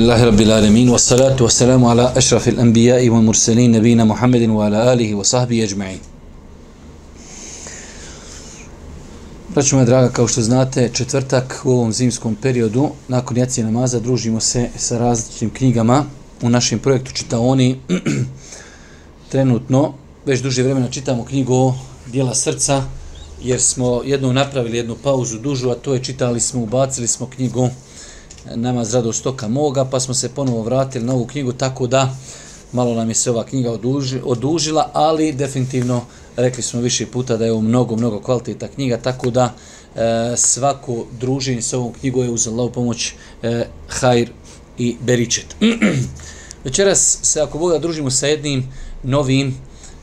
Alhamdulillahi Rabbil Alamin Wa salatu wa salamu ala ašrafil anbijai wa mursalin nabina Muhammedin wa ala alihi wa sahbihi ajma'in. Praću moja draga, kao što znate, četvrtak u ovom zimskom periodu nakon jacije namaza družimo se sa različitim knjigama. U našem projektu Čita oni trenutno već duže vremena čitamo knjigu Dijela srca jer smo jednu napravili jednu pauzu dužu, a to je čitali smo, ubacili smo knjigu nama rado stoka moga, pa smo se ponovo vratili na ovu knjigu, tako da malo nam je se ova knjiga oduži, odužila, ali definitivno rekli smo više puta da je ovo mnogo, mnogo kvaliteta knjiga, tako da e, svako druženje s ovom knjigom je uz Allahu pomoć e, hajr i beričet. Večeras se ako Boga družimo sa jednim novim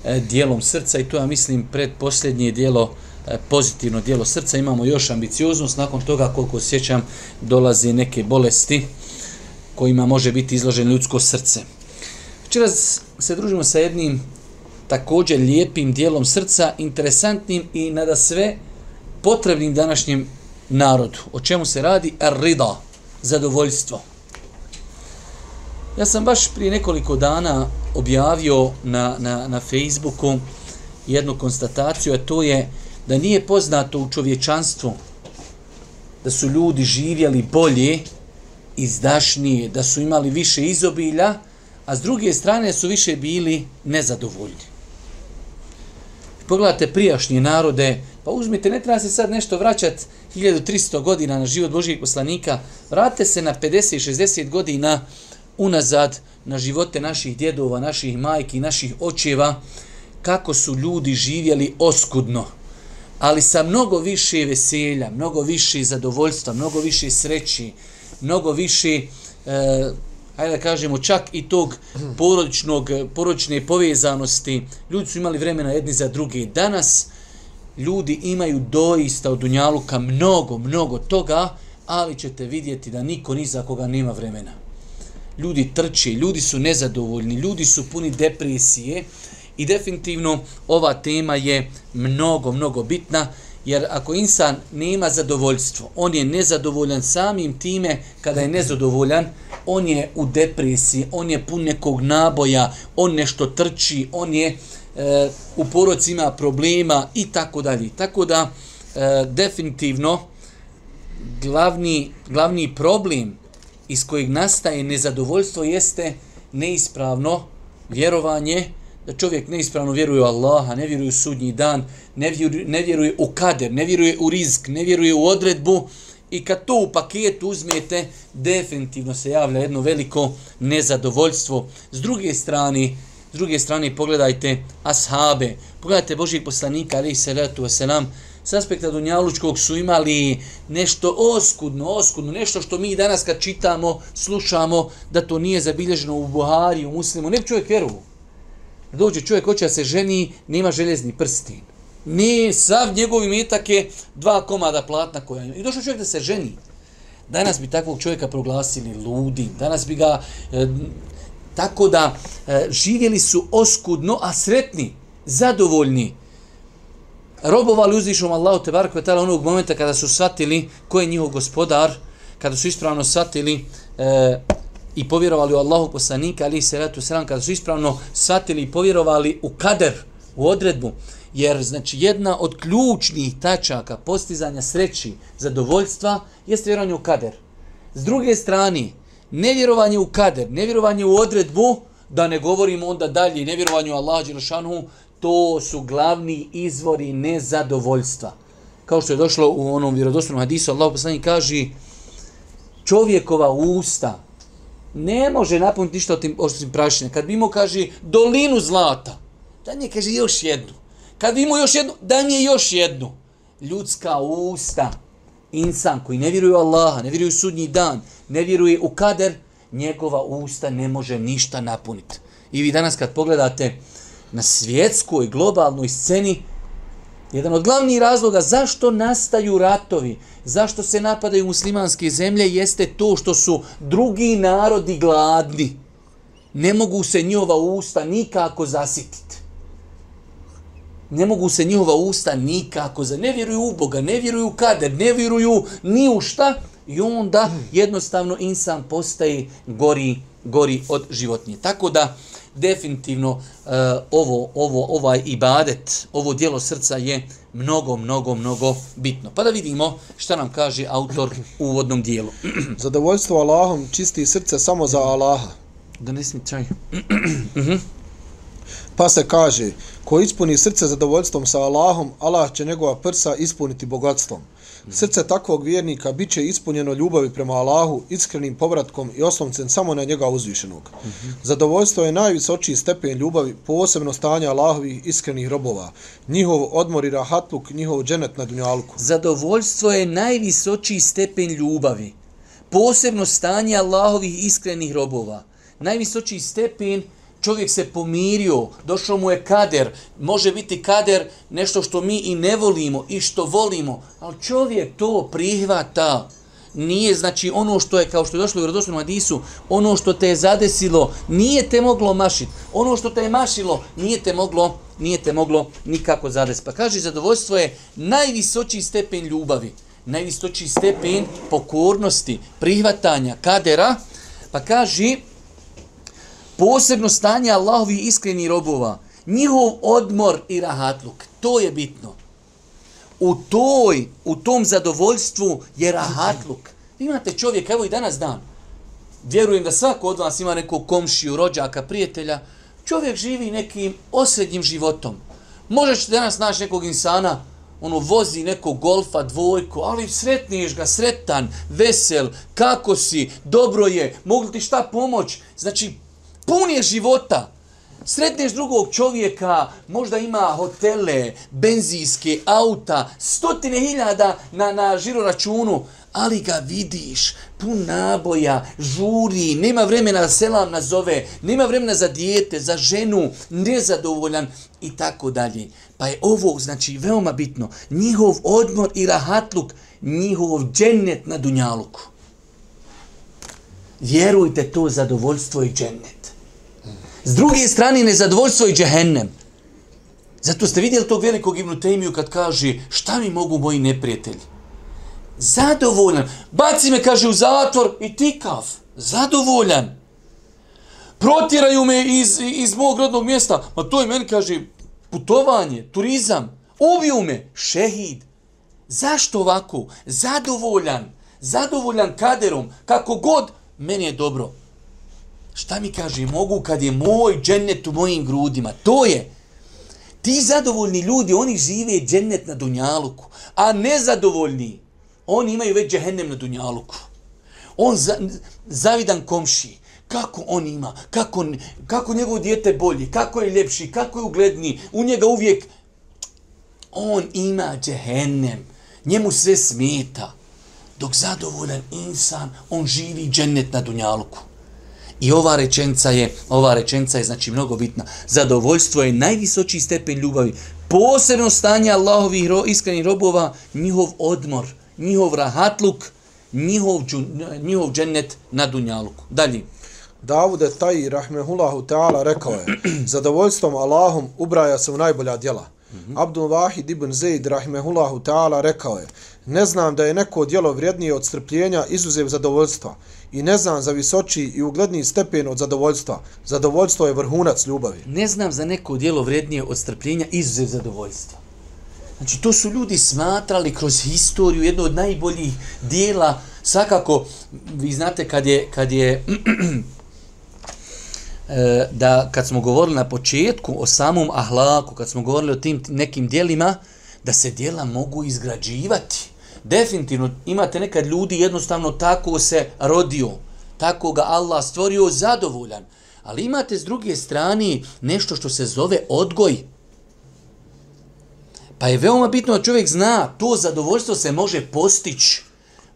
e, dijelom srca i to ja mislim predposljednje dijelo E, pozitivno dijelo srca, imamo još ambicioznost, nakon toga koliko sjećam dolazi neke bolesti kojima može biti izloženo ljudsko srce. Večeras se družimo sa jednim također lijepim dijelom srca, interesantnim i nada sve potrebnim današnjem narodu. O čemu se radi? Rida, zadovoljstvo. Ja sam baš prije nekoliko dana objavio na, na, na Facebooku jednu konstataciju, a to je da nije poznato u čovječanstvu da su ljudi živjeli bolje, izdašnije, da su imali više izobilja, a s druge strane su više bili nezadovoljni. Pogledajte prijašnje narode, pa uzmite, ne treba se sad nešto vraćati 1300 godina na život Božijeg poslanika, vrate se na 50-60 godina unazad na živote naših djedova, naših majki, naših očeva, kako su ljudi živjeli oskudno ali sa mnogo više veselja, mnogo više zadovoljstva, mnogo više sreći, mnogo više, eh, hajde da kažemo, čak i tog porodičnog, porodične povezanosti. Ljudi su imali vremena jedni za druge. Danas ljudi imaju doista od Dunjaluka mnogo, mnogo toga, ali ćete vidjeti da niko ni za koga nema vremena. Ljudi trče, ljudi su nezadovoljni, ljudi su puni depresije, I definitivno ova tema je mnogo, mnogo bitna, jer ako insan nema zadovoljstvo, on je nezadovoljan samim time kada je nezadovoljan, on je u depresiji, on je pun nekog naboja, on nešto trči, on je e, u porocima problema i tako dalje. Tako da e, definitivno glavni, glavni problem iz kojeg nastaje nezadovoljstvo jeste neispravno vjerovanje da čovjek neispravno vjeruje u Allaha, ne vjeruje u sudnji dan, ne vjeruje, ne vjeruje u kader, ne vjeruje u rizk, ne vjeruje u odredbu i kad to u paketu uzmete, definitivno se javlja jedno veliko nezadovoljstvo. S druge strane, s druge strane pogledajte ashabe, pogledajte Božijeg poslanika, ali se letu wasalam, s aspekta Dunjalučkog su imali nešto oskudno, oskudno, nešto što mi danas kad čitamo, slušamo, da to nije zabilježeno u Buhari, u Muslimu, ne bi čovjek vjerovao dođe čovjek hoće da se ženi, nema željezni prstin. Ne, sav njegov imetak je dva komada platna koja ima. I došao čovjek da se ženi. Danas bi takvog čovjeka proglasili ludim. Danas bi ga... E, tako da e, živjeli su oskudno, a sretni, zadovoljni. Robovali uzvišom Allahu te barku tala onog momenta kada su shvatili ko je njihov gospodar, kada su ispravno shvatili e, i povjerovali u Allahu poslanika, ali se ratu sram, kada su ispravno shvatili i povjerovali u kader, u odredbu, jer znači jedna od ključnih tačaka postizanja sreći, zadovoljstva, jeste vjerovanje u kader. S druge strane, nevjerovanje u kader, nevjerovanje u odredbu, da ne govorimo onda dalje, nevjerovanje u Allaha Đelšanu, to su glavni izvori nezadovoljstva. Kao što je došlo u onom vjerodostojnom hadisu, Allah poslanik kaže, čovjekova usta, ne može napuniti ništa od tim oštim prašine. Kad bi imao, kaže, dolinu zlata, da nije, kaže, još jednu. Kad bi imao još jednu, da nije još jednu. Ljudska usta, insan koji ne vjeruje u Allaha, ne vjeruje u sudnji dan, ne vjeruje u kader, njegova usta ne može ništa napuniti. I vi danas kad pogledate na svjetskoj, globalnoj sceni, Jedan od glavnih razloga zašto nastaju ratovi, zašto se napadaju muslimanske zemlje, jeste to što su drugi narodi gladni. Ne mogu se njihova usta nikako zasititi. Ne mogu se njihova usta nikako za... Ne vjeruju u Boga, ne vjeruju u kader, ne vjeruju ni u šta, i onda jednostavno insan postaje gori, gori od životinje. Tako da, definitivno uh, ovo, ovo, ovaj ibadet, ovo dijelo srca je mnogo, mnogo, mnogo bitno. Pa da vidimo šta nam kaže autor u uvodnom dijelu. Zadovoljstvo Allahom čisti srce samo za Allaha. Da ne smi čaj. Pa se kaže, ko ispuni srce zadovoljstvom sa Allahom, Allah će njegova prsa ispuniti bogatstvom. Srce takvog vjernika bit će ispunjeno ljubavi prema Allahu, iskrenim povratkom i oslomcem samo na njega uzvišenog. Zadovoljstvo je najvisočiji stepen ljubavi, posebno stanja Allahovih iskrenih robova. Njihov odmor i rahatluk, njihov dženet na dunjalku. Zadovoljstvo je najvisočiji stepen ljubavi. Posebno stanje Allahovih iskrenih robova. Najvisočiji stepen čovjek se pomirio, došao mu je kader, može biti kader nešto što mi i ne volimo i što volimo, ali čovjek to prihvata. Nije, znači, ono što je, kao što je došlo u Rodosnom Adisu, ono što te je zadesilo, nije te moglo mašiti. Ono što te je mašilo, nije te moglo, nije te moglo nikako zadesiti. Pa kaže, zadovoljstvo je najvisočiji stepen ljubavi, najvisočiji stepen pokornosti, prihvatanja kadera, pa kaže, posebno stanje Allahovi iskreni robova, njihov odmor i rahatluk, to je bitno. U toj, u tom zadovoljstvu je rahatluk. Vi imate čovjek, evo i danas dan, vjerujem da svako od vas ima nekog komšiju, rođaka, prijatelja, čovjek živi nekim osrednjim životom. Možeš danas naći nekog insana, ono vozi nekog golfa, dvojku, ali sretniš ga, sretan, vesel, kako si, dobro je, mogu ti šta pomoć? Znači, pun je života. Sretneš drugog čovjeka, možda ima hotele, benzijske, auta, stotine hiljada na, na žiro računu, ali ga vidiš, pun naboja, žuri, nema vremena da selam nazove, nema vremena za dijete, za ženu, nezadovoljan i tako dalje. Pa je ovo, znači, veoma bitno, njihov odmor i rahatluk, njihov džennet na Dunjaluku. Vjerujte to zadovoljstvo i džennet. S druge strane, nezadovoljstvo i džehennem. Zato ste vidjeli tog velikog Ibnu Tejmiju kad kaže šta mi mogu moji neprijatelji? Zadovoljan. Baci me, kaže, u zatvor i tikav. Zadovoljan. Protiraju me iz, iz mog rodnog mjesta. Ma to je meni, kaže, putovanje, turizam. Ubiju me. Šehid. Zašto ovako? Zadovoljan. Zadovoljan kaderom. Kako god, meni je dobro. Šta mi kaže, mogu kad je moj džennet u mojim grudima. To je. Ti zadovoljni ljudi, oni žive džennet na Dunjaluku. A nezadovoljni, oni imaju već džehennem na Dunjaluku. On za, zavidan komši. Kako on ima? Kako, kako njegovo dijete bolji, Kako je ljepši? Kako je ugledniji? U njega uvijek... On ima džehennem. Njemu sve smeta. Dok zadovoljan insan, on živi džennet na Dunjaluku. I ova rečenca je, ova rečenca je znači mnogo bitna. Zadovoljstvo je najvisočiji stepen ljubavi. Posebno stanje Allahovih ro, iskrenih robova, njihov odmor, njihov rahatluk, njihov, njihov džennet na dunjaluku. Dalje. Davude Taj, rahmehullahu ta'ala, rekao je, zadovoljstvom Allahom ubraja se u najbolja djela. Mm -hmm. Abdul Wahid ibn Zaid, rahmehullahu ta'ala, rekao je, ne znam da je neko djelo vrijednije od strpljenja izuzev zadovoljstva i ne znam za visoči i ugledni stepen od zadovoljstva. Zadovoljstvo je vrhunac ljubavi. Ne znam za neko dijelo vrednije od strpljenja izuzev zadovoljstva. Znači, to su ljudi smatrali kroz historiju jedno od najboljih dijela. Svakako, vi znate kad je, kad je eh, da kad smo govorili na početku o samom ahlaku, kad smo govorili o tim nekim dijelima, da se dijela mogu izgrađivati definitivno imate nekad ljudi jednostavno tako se rodio, tako ga Allah stvorio zadovoljan. Ali imate s druge strane nešto što se zove odgoj. Pa je veoma bitno da čovjek zna, to zadovoljstvo se može postići.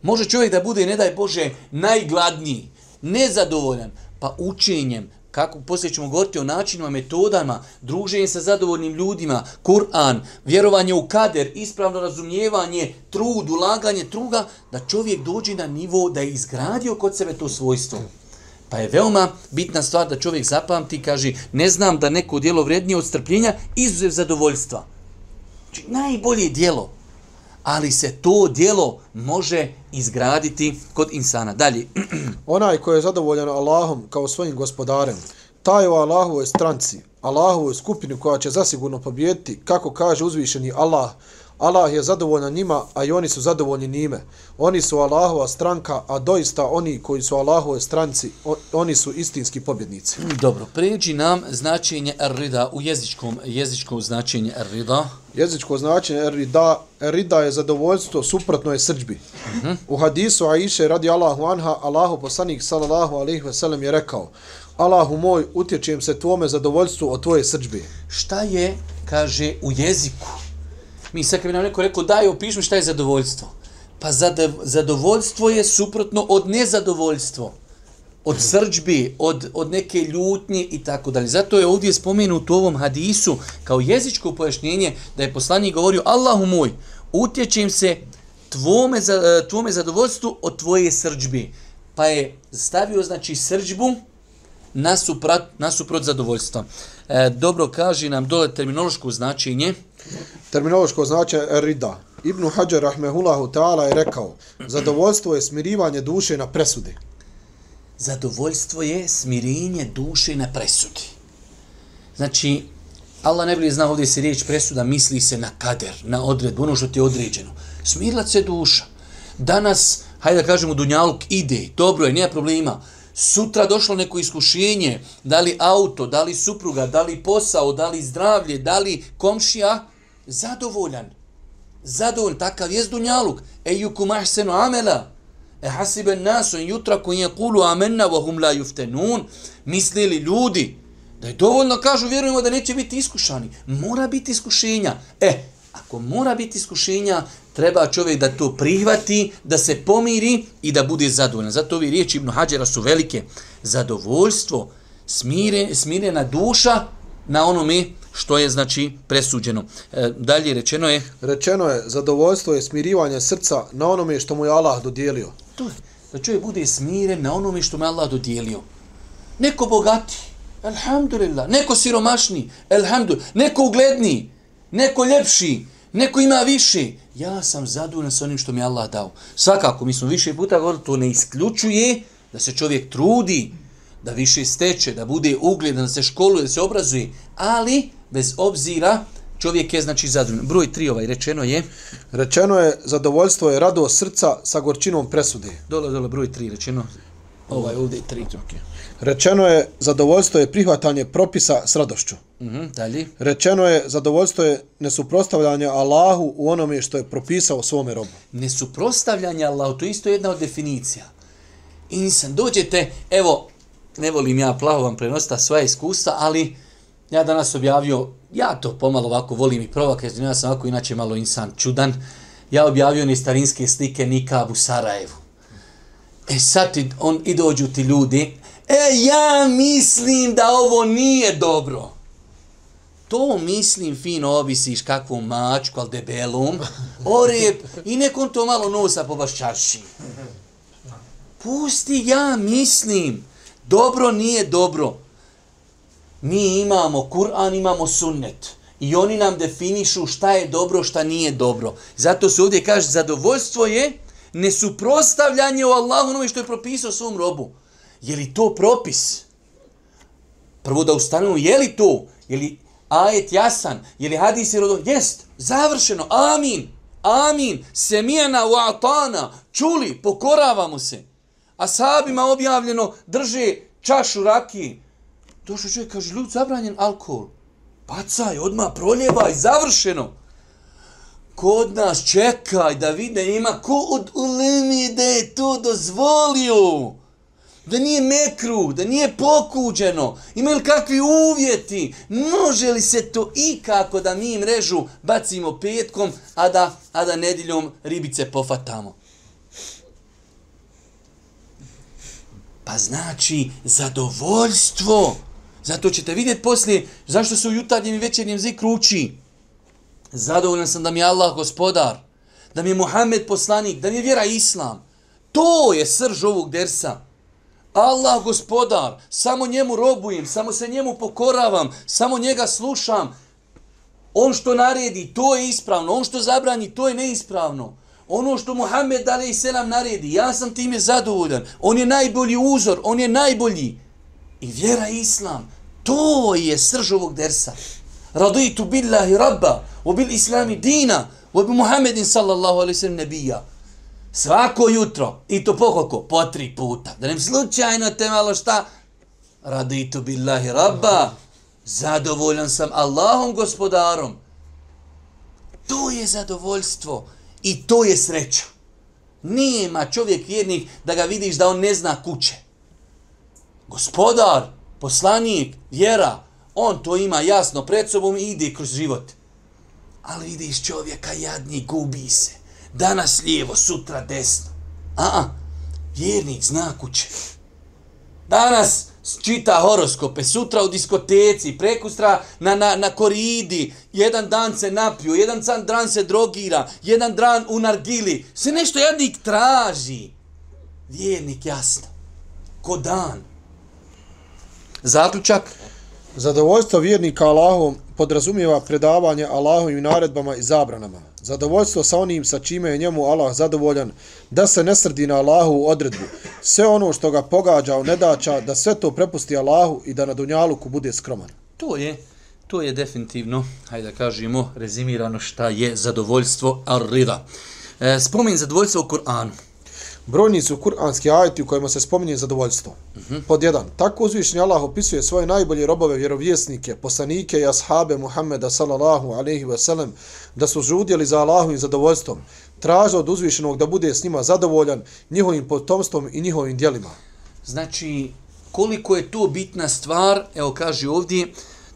Može čovjek da bude, ne daj Bože, najgladniji, nezadovoljan, pa učenjem, kako poslije ćemo govoriti o načinima, metodama, druženje sa zadovoljnim ljudima, Kur'an, vjerovanje u kader, ispravno razumijevanje, trud, ulaganje truga, da čovjek dođe na nivo da je izgradio kod sebe to svojstvo. Pa je veoma bitna stvar da čovjek zapamti, i kaže, ne znam da neko dijelo vrednije od strpljenja, izuzev zadovoljstva. Znači, najbolje dijelo ali se to dijelo može izgraditi kod insana. Dalje. Onaj koji je zadovoljan Allahom kao svojim gospodarem, taj u Allahovoj stranci, Allahovoj skupini koja će zasigurno pobijediti, kako kaže uzvišeni Allah, Allah je zadovoljan njima, a i oni su zadovoljni njime. Oni su Allahova stranka, a doista oni koji su Allahove stranci, oni su istinski pobjednici. Dobro, pređi nam značenje rida u jezičkom, jezičkom značenje rida. Jezičko značenje rida, rida je zadovoljstvo, suprotno je srđbi. Uh -huh. U hadisu Aisha radi Allahu anha, Allahu poslanik sallallahu alaihi ve sellem je rekao, Allahu moj, utječem se tvome zadovoljstvu od tvoje srđbe. Šta je, kaže, u jeziku? Mi sad kad bi nam neko rekao, daj, opišmi šta je zadovoljstvo. Pa zadovoljstvo je suprotno od nezadovoljstvo. Od srđbi, od, od neke ljutnje i tako dalje. Zato je ovdje spomenut u ovom hadisu kao jezičko pojašnjenje da je poslanik govorio Allahu moj, utječem se tvome, za, tvome zadovoljstvu od tvoje srđbi. Pa je stavio znači srđbu nasuprot, nasuprot zadovoljstva. E, dobro kaže nam dole terminološko značenje. Terminološko značenje rida. Ibn Hajar rahmehullahu ta'ala je rekao, zadovoljstvo je smirivanje duše na presudi. Zadovoljstvo je smirenje duše na presudi. Znači, Allah ne bi znao ovdje se riječ presuda, misli se na kader, na odredbu, ono što ti je određeno. Smirila se duša. Danas, hajde da kažemo, Dunjaluk ide, dobro je, nije problema sutra došlo neko iskušenje, da li auto, da li supruga, da li posao, da li zdravlje, da li komšija, zadovoljan. Zadovoljan, takav je dunjaluk. E yukum ahsenu amela. E hasiben nasu in jutra koji je kulu amenna wa la juftenun. Mislili ljudi da je dovoljno, kažu, vjerujemo da neće biti iskušani. Mora biti iskušenja. E, ako mora biti iskušenja, treba čovjek da to prihvati, da se pomiri i da bude zadovoljan. Zato ovi riječi Ibn Hađera su velike. Zadovoljstvo, smire, smirena duša na onome što je znači presuđeno. E, dalje rečeno je... Rečeno je, zadovoljstvo je smirivanje srca na onome što mu je Allah dodijelio. To je, da čovjek bude smiren na onome što mu je Allah dodijelio. Neko bogati, alhamdulillah. Neko siromašni, alhamdulillah. Neko ugledni, neko ljepši, neko ima više, ja sam zadovoljan sa onim što mi Allah dao. Svakako, mi smo više puta govorili, to ne isključuje da se čovjek trudi, da više steče, da bude ugledan, da se školuje, da se obrazuje, ali bez obzira čovjek je znači zadovoljan. Broj tri ovaj rečeno je? Rečeno je zadovoljstvo je rado srca sa gorčinom presude. Dole, dole, broj tri rečeno. Ovaj ovdje je tri. Okay. Rečeno je zadovoljstvo je prihvatanje propisa s radošću. Mm -hmm, dalje. Rečeno je zadovoljstvo je nesuprostavljanje Allahu u onome što je propisao svome robu. Nesuprostavljanje Allahu, to je isto jedna od definicija. Insan, dođete, evo, ne volim ja plaho vam prenositi svoje iskustva, ali ja danas objavio, ja to pomalo ovako volim i provak, jer ja sam ovako inače malo insan čudan, ja objavio ni starinske slike Nikab u Sarajevu. E sad ti, on, i dođu ti ljudi, E, ja mislim da ovo nije dobro. To mislim fino obisiš kakvu mačku, ali debelom, orep i nekom to malo nosa po baš. Pusti, ja mislim. Dobro nije dobro. Mi imamo Kur'an, imamo sunnet. I oni nam definišu šta je dobro, šta nije dobro. Zato se ovdje kaže, zadovoljstvo je nesuprostavljanje u Allahu onome što je propisao svom robu. Je li to propis? Prvo da ustanemo, je li to? Je li ajet jasan? Je li hadis je rodom? Jest, završeno, amin, amin, semijena u atana, čuli, pokoravamo se. A sahabima objavljeno, drže čašu rakije. Došao čovjek, kaže, ljud, zabranjen alkohol. Bacaj, odmah proljevaj, završeno. Kod nas čekaj da vide ima ko od ulemi da je to dozvolio da nije mekru, da nije pokuđeno, imaju li kakvi uvjeti, može li se to ikako da mi mrežu bacimo petkom, a da, a da nediljom ribice pofatamo. Pa znači zadovoljstvo. Zato ćete vidjeti poslije zašto se u jutarnjem i večernjem zikru uči. Zadovoljan sam da mi je Allah gospodar, da mi je Muhammed poslanik, da mi je vjera Islam. To je srž ovog dersa. Allah gospodar, samo njemu robujem, samo se njemu pokoravam, samo njega slušam. On što naredi, to je ispravno. On što zabrani, to je neispravno. Ono što Muhammed ali se nam naredi, ja sam time zadovoljan. On je najbolji uzor, on je najbolji. I vjera islam, to je srž ovog dersa. Raditu billahi rabba, u bil islami dina, u bi Muhammedin sallallahu alaihi sallam nebija. Svako jutro, i to pokoliko, po tri puta. Da nem slučajno te malo šta, raditu billahi rabba, zadovoljan sam Allahom gospodarom. To je zadovoljstvo i to je sreća. Nijema čovjek vjernik da ga vidiš da on ne zna kuće. Gospodar, poslanik, vjera, on to ima jasno pred sobom i ide kroz život. Ali vidiš čovjeka jadni, gubi se. Danas lijevo, sutra desno. A, a, vjernik zna kuće. Danas čita horoskope, sutra u diskoteci, prekustra na, na, na koridi, jedan dan se napiju, jedan dan se drogira, jedan dan u nargili, se nešto jednik traži. Vjernik, jasno. Ko dan. Zaključak. Zadovoljstvo vjernika Allahom podrazumijeva predavanje Allahovim naredbama i zabranama. Zadovoljstvo sa onim sa čime je njemu Allah zadovoljan, da se ne srdi na Allahu odredbu. Sve ono što ga pogađa u nedača, da sve to prepusti Allahu i da na Dunjaluku bude skroman. To je, to je definitivno, hajde da kažemo, rezimirano šta je zadovoljstvo ar-rida. E, spomin zadovoljstvo u Kur'anu. Brojni su kuranski ajeti u kojima se spominje zadovoljstvo. Uh -huh. Pod jedan, tako uzvišnji Allah opisuje svoje najbolje robove vjerovjesnike, poslanike i ashabe Muhammeda sallallahu alaihi ve sellem, da su žudjeli za Allahovim zadovoljstvom, traže od uzvišenog da bude s njima zadovoljan njihovim potomstvom i njihovim dijelima. Znači, koliko je to bitna stvar, evo kaže ovdje,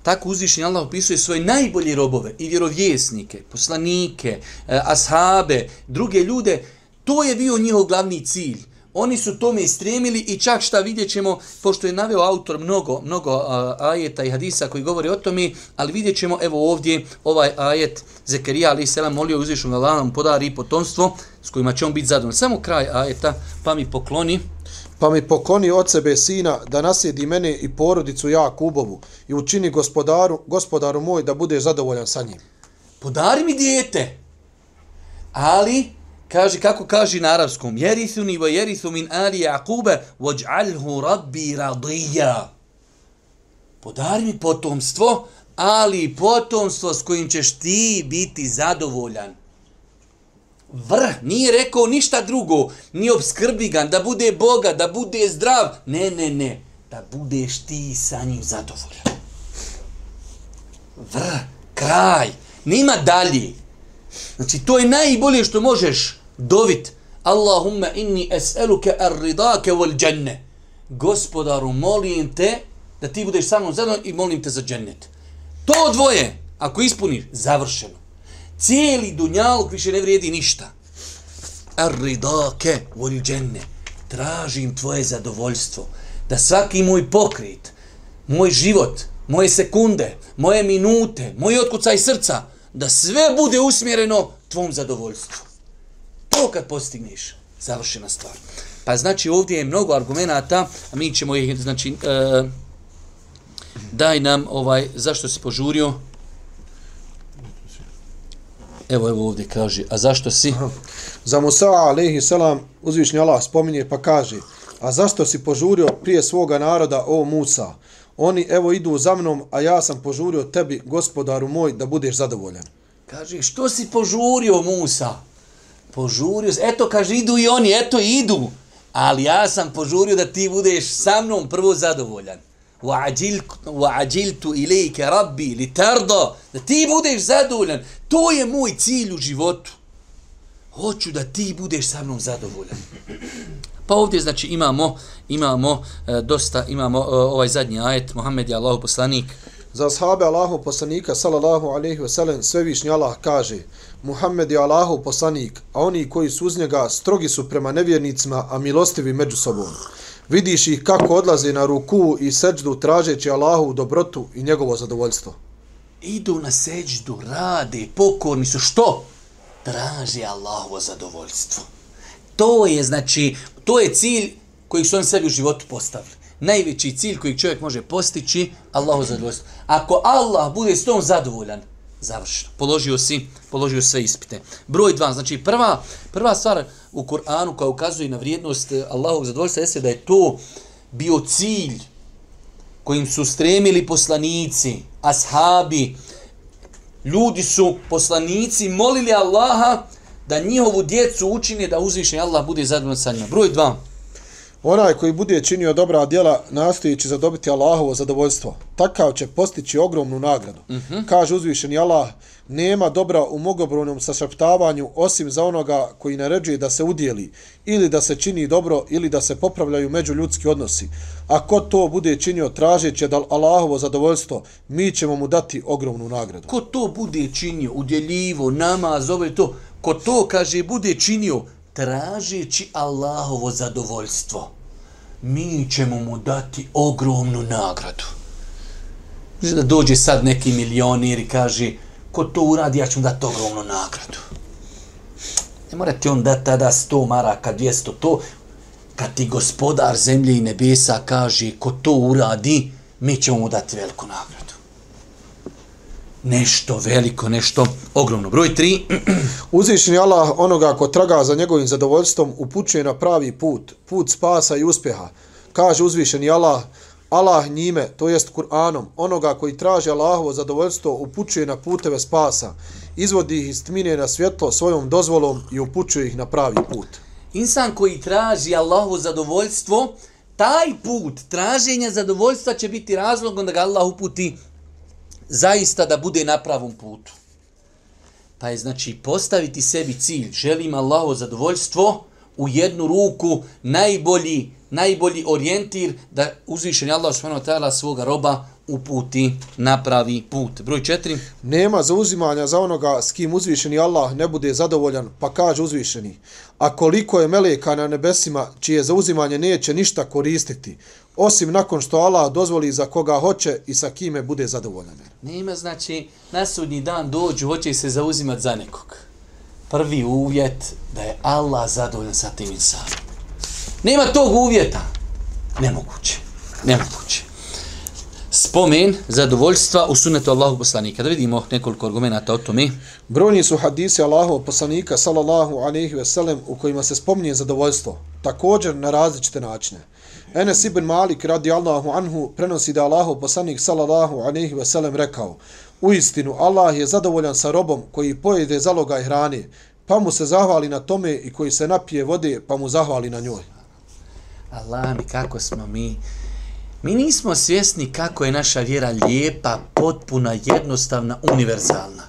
tako uzvišnji Allah opisuje svoje najbolje robove i vjerovjesnike, poslanike, e, ashabe, druge ljude, To je bio njihov glavni cilj. Oni su tome istremili i čak šta vidjet ćemo, pošto je naveo autor mnogo, mnogo ajeta i hadisa koji govori o tome, ali vidjet ćemo evo ovdje ovaj ajet Zekerija ali selam molio uzvišnog Allaha mu podari potomstvo s kojima će on biti zadovoljan. Samo kraj ajeta, pa mi pokloni. Pa mi pokloni od sebe sina da nasjedi mene i porodicu Jakubovu i učini gospodaru, gospodaru moj da bude zadovoljan sa njim. Podari mi dijete, ali kaže kako kaže na arapskom? Jerithuni wa jerithu min ali Jakube, waj'alhu rabbi radiya. Podari mi potomstvo ali potomstvo s kojim ćeš ti biti zadovoljan. Vrh nije rekao ništa drugo ni obskrbi ga da bude boga da bude zdrav. Ne ne ne da budeš ti sa njim zadovoljan. Vrh kraj nima dalje. Znači, to je najbolje što možeš dovit. Allahumma inni es'eluke ar-ridake wal dženne. Gospodaru, molim te da ti budeš sa mnom zadovoljno i molim te za džennet. To dvoje, ako ispuniš, završeno. Cijeli dunjaluk više ne vrijedi ništa. Ar-ridake wal dženne. Tražim tvoje zadovoljstvo. Da svaki moj pokrit, moj život, moje sekunde, moje minute, moj otkucaj srca, da sve bude usmjereno tvom zadovoljstvu. To kad postigneš, završena stvar. Pa znači ovdje je mnogo argumenata, a mi ćemo ih, znači, e, daj nam ovaj, zašto si požurio? Evo, evo ovdje kaže, a zašto si? Za Musa, alaihi salam, uzvišnji Allah spominje pa kaže, a zašto si požurio prije svoga naroda, o Musa? Oni evo idu za mnom, a ja sam požurio tebi, gospodaru moj, da budeš zadovoljan. Kaže, što si požurio, Musa? Požurio, eto, kaže, idu i oni, eto, idu. Ali ja sam požurio da ti budeš sa mnom prvo zadovoljan. Wa ajiltu ilike rabbi li tardo. Da ti budeš zadovoljan. To je moj cilj u životu. Hoću da ti budeš sa mnom zadovoljan. Pa ovdje znači imamo imamo e, dosta imamo e, ovaj zadnji ajet Muhammed je Allahov poslanik. Za ashabe Allahov poslanika sallallahu alejhi ve sellem svevišnji Allah kaže: Muhammed je Allahov poslanik, a oni koji su uz njega strogi su prema nevjernicima, a milostivi među sobom. Vidiš ih kako odlaze na ruku i seđdu tražeći Allahu dobrotu i njegovo zadovoljstvo. Idu na seđdu, rade, pokorni su. Što? Traže Allahovo zadovoljstvo. To je, znači, to je cilj koji su oni sebi u životu postavili. Najveći cilj koji čovjek može postići, Allahu zadovoljstvo. Ako Allah bude s tom zadovoljan, završeno. Položio si, položio sve ispite. Broj dva, znači prva, prva stvar u Kur'anu koja ukazuje na vrijednost eh, Allahovog zadovoljstva jeste da je to bio cilj kojim su stremili poslanici, ashabi, ljudi su poslanici molili Allaha da njihovu djecu učine da uzviše Allah bude zadovoljan sa njima. Broj dva. Onaj koji bude činio dobra djela nastojići zadobiti Allahovo zadovoljstvo, takav će postići ogromnu nagradu. Uh Mhm. -huh. Kaže uzvišeni Allah, nema dobra u mogobrojnom sašaptavanju osim za onoga koji naređuje da se udjeli ili da se čini dobro ili da se popravljaju međuljudski odnosi. A ko to bude činio tražeći da Allahovo zadovoljstvo, mi ćemo mu dati ogromnu nagradu. Ko to bude činio, udjeljivo, namaz, ovo to, ko to, kaže, bude činio tražeći Allahovo zadovoljstvo, mi ćemo mu dati ogromnu nagradu. Znači da dođe sad neki milionir i kaže, ko to uradi, ja ću mu dati ogromnu nagradu. Ne mora ti on dati tada 100 maraka, 200, to, kad ti gospodar zemlje i nebesa kaže, ko to uradi, mi ćemo mu dati veliku nagradu nešto veliko, nešto ogromno. Broj 3. Uzvišeni Allah onoga ko traga za njegovim zadovoljstvom upućuje na pravi put, put spasa i uspjeha. Kaže uzvišeni Allah, Allah njime, to jest Kur'anom, onoga koji traži Allahovo zadovoljstvo upućuje na puteve spasa, izvodi ih iz tmine na svjetlo svojom dozvolom i upućuje ih na pravi put. Insan koji traži Allahovo zadovoljstvo, taj put traženja zadovoljstva će biti razlogom da ga Allah uputi zaista da bude na pravom putu. Pa je znači postaviti sebi cilj, želim Allahovo zadovoljstvo, u jednu ruku najbolji, najbolji orijentir da uzvišen Allah subhanahu wa ta'ala svoga roba uputi na pravi put. Broj četiri. Nema zauzimanja za onoga s kim uzvišeni Allah ne bude zadovoljan, pa kaže uzvišeni. A koliko je meleka na nebesima čije zauzimanje neće ništa koristiti, osim nakon što Allah dozvoli za koga hoće i sa kime bude zadovoljan. Nema znači na sudnji dan dođu, hoće se zauzimati za nekog. Prvi uvjet da je Allah zadovoljan sa tim insanom. Nema tog uvjeta. Nemoguće. Nemoguće. Spomen zadovoljstva u sunetu Allahu poslanika. Da vidimo nekoliko argumenta o tome. Brojni su hadisi Allahov poslanika sallallahu alejhi ve sellem u kojima se spominje zadovoljstvo, također na različite načine. Enes ibn Malik radijallahu anhu prenosi da Allahov poslanik sallallahu alejhi ve sellem rekao: U istinu Allah je zadovoljan sa robom koji pojede zalogaj hrane, pa mu se zahvali na tome i koji se napije vode, pa mu zahvali na njoj. Allah mi kako smo mi Mi nismo svjesni kako je naša vjera lijepa, potpuna, jednostavna, univerzalna.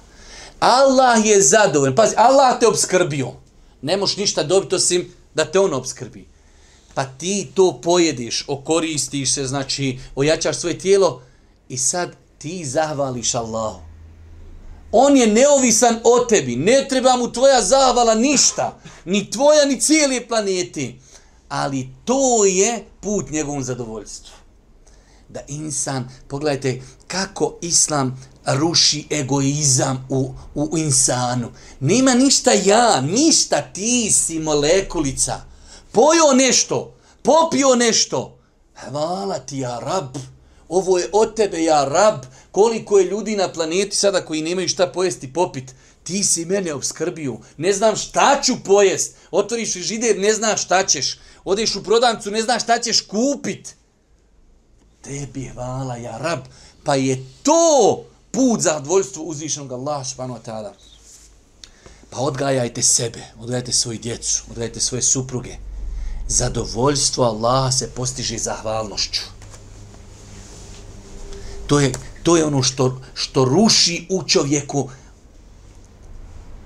Allah je zadovoljan. Pazi, Allah te obskrbio. Ne moš ništa dobiti osim da te on obskrbi. Pa ti to pojediš, okoristiš se, znači ojačaš svoje tijelo i sad ti zahvališ Allahu. On je neovisan o tebi. Ne treba mu tvoja zahvala ništa. Ni tvoja, ni cijeli planeti. Ali to je put njegovom zadovoljstvu da insan, pogledajte kako islam ruši egoizam u, u, insanu. Nema ništa ja, ništa ti si molekulica. Pojo nešto, popio nešto. E, Hvala ti, ja rab. Ovo je od tebe, ja rab. Koliko je ljudi na planeti sada koji nemaju šta pojesti popit. Ti si mene obskrbio. Ne znam šta ću pojest. Otvoriš žider, ne znaš šta ćeš. Odeš u prodavnicu, ne znaš šta ćeš kupit tebi hvala, ja rab. Pa je to put za dvoljstvo uzvišenog Allaha subhanahu wa ta'ala. Pa odgajajte sebe, odgajajte svoju djecu, odgajajte svoje supruge. Zadovoljstvo Allaha se postiže zahvalnošću. To je, to je ono što, što ruši u čovjeku,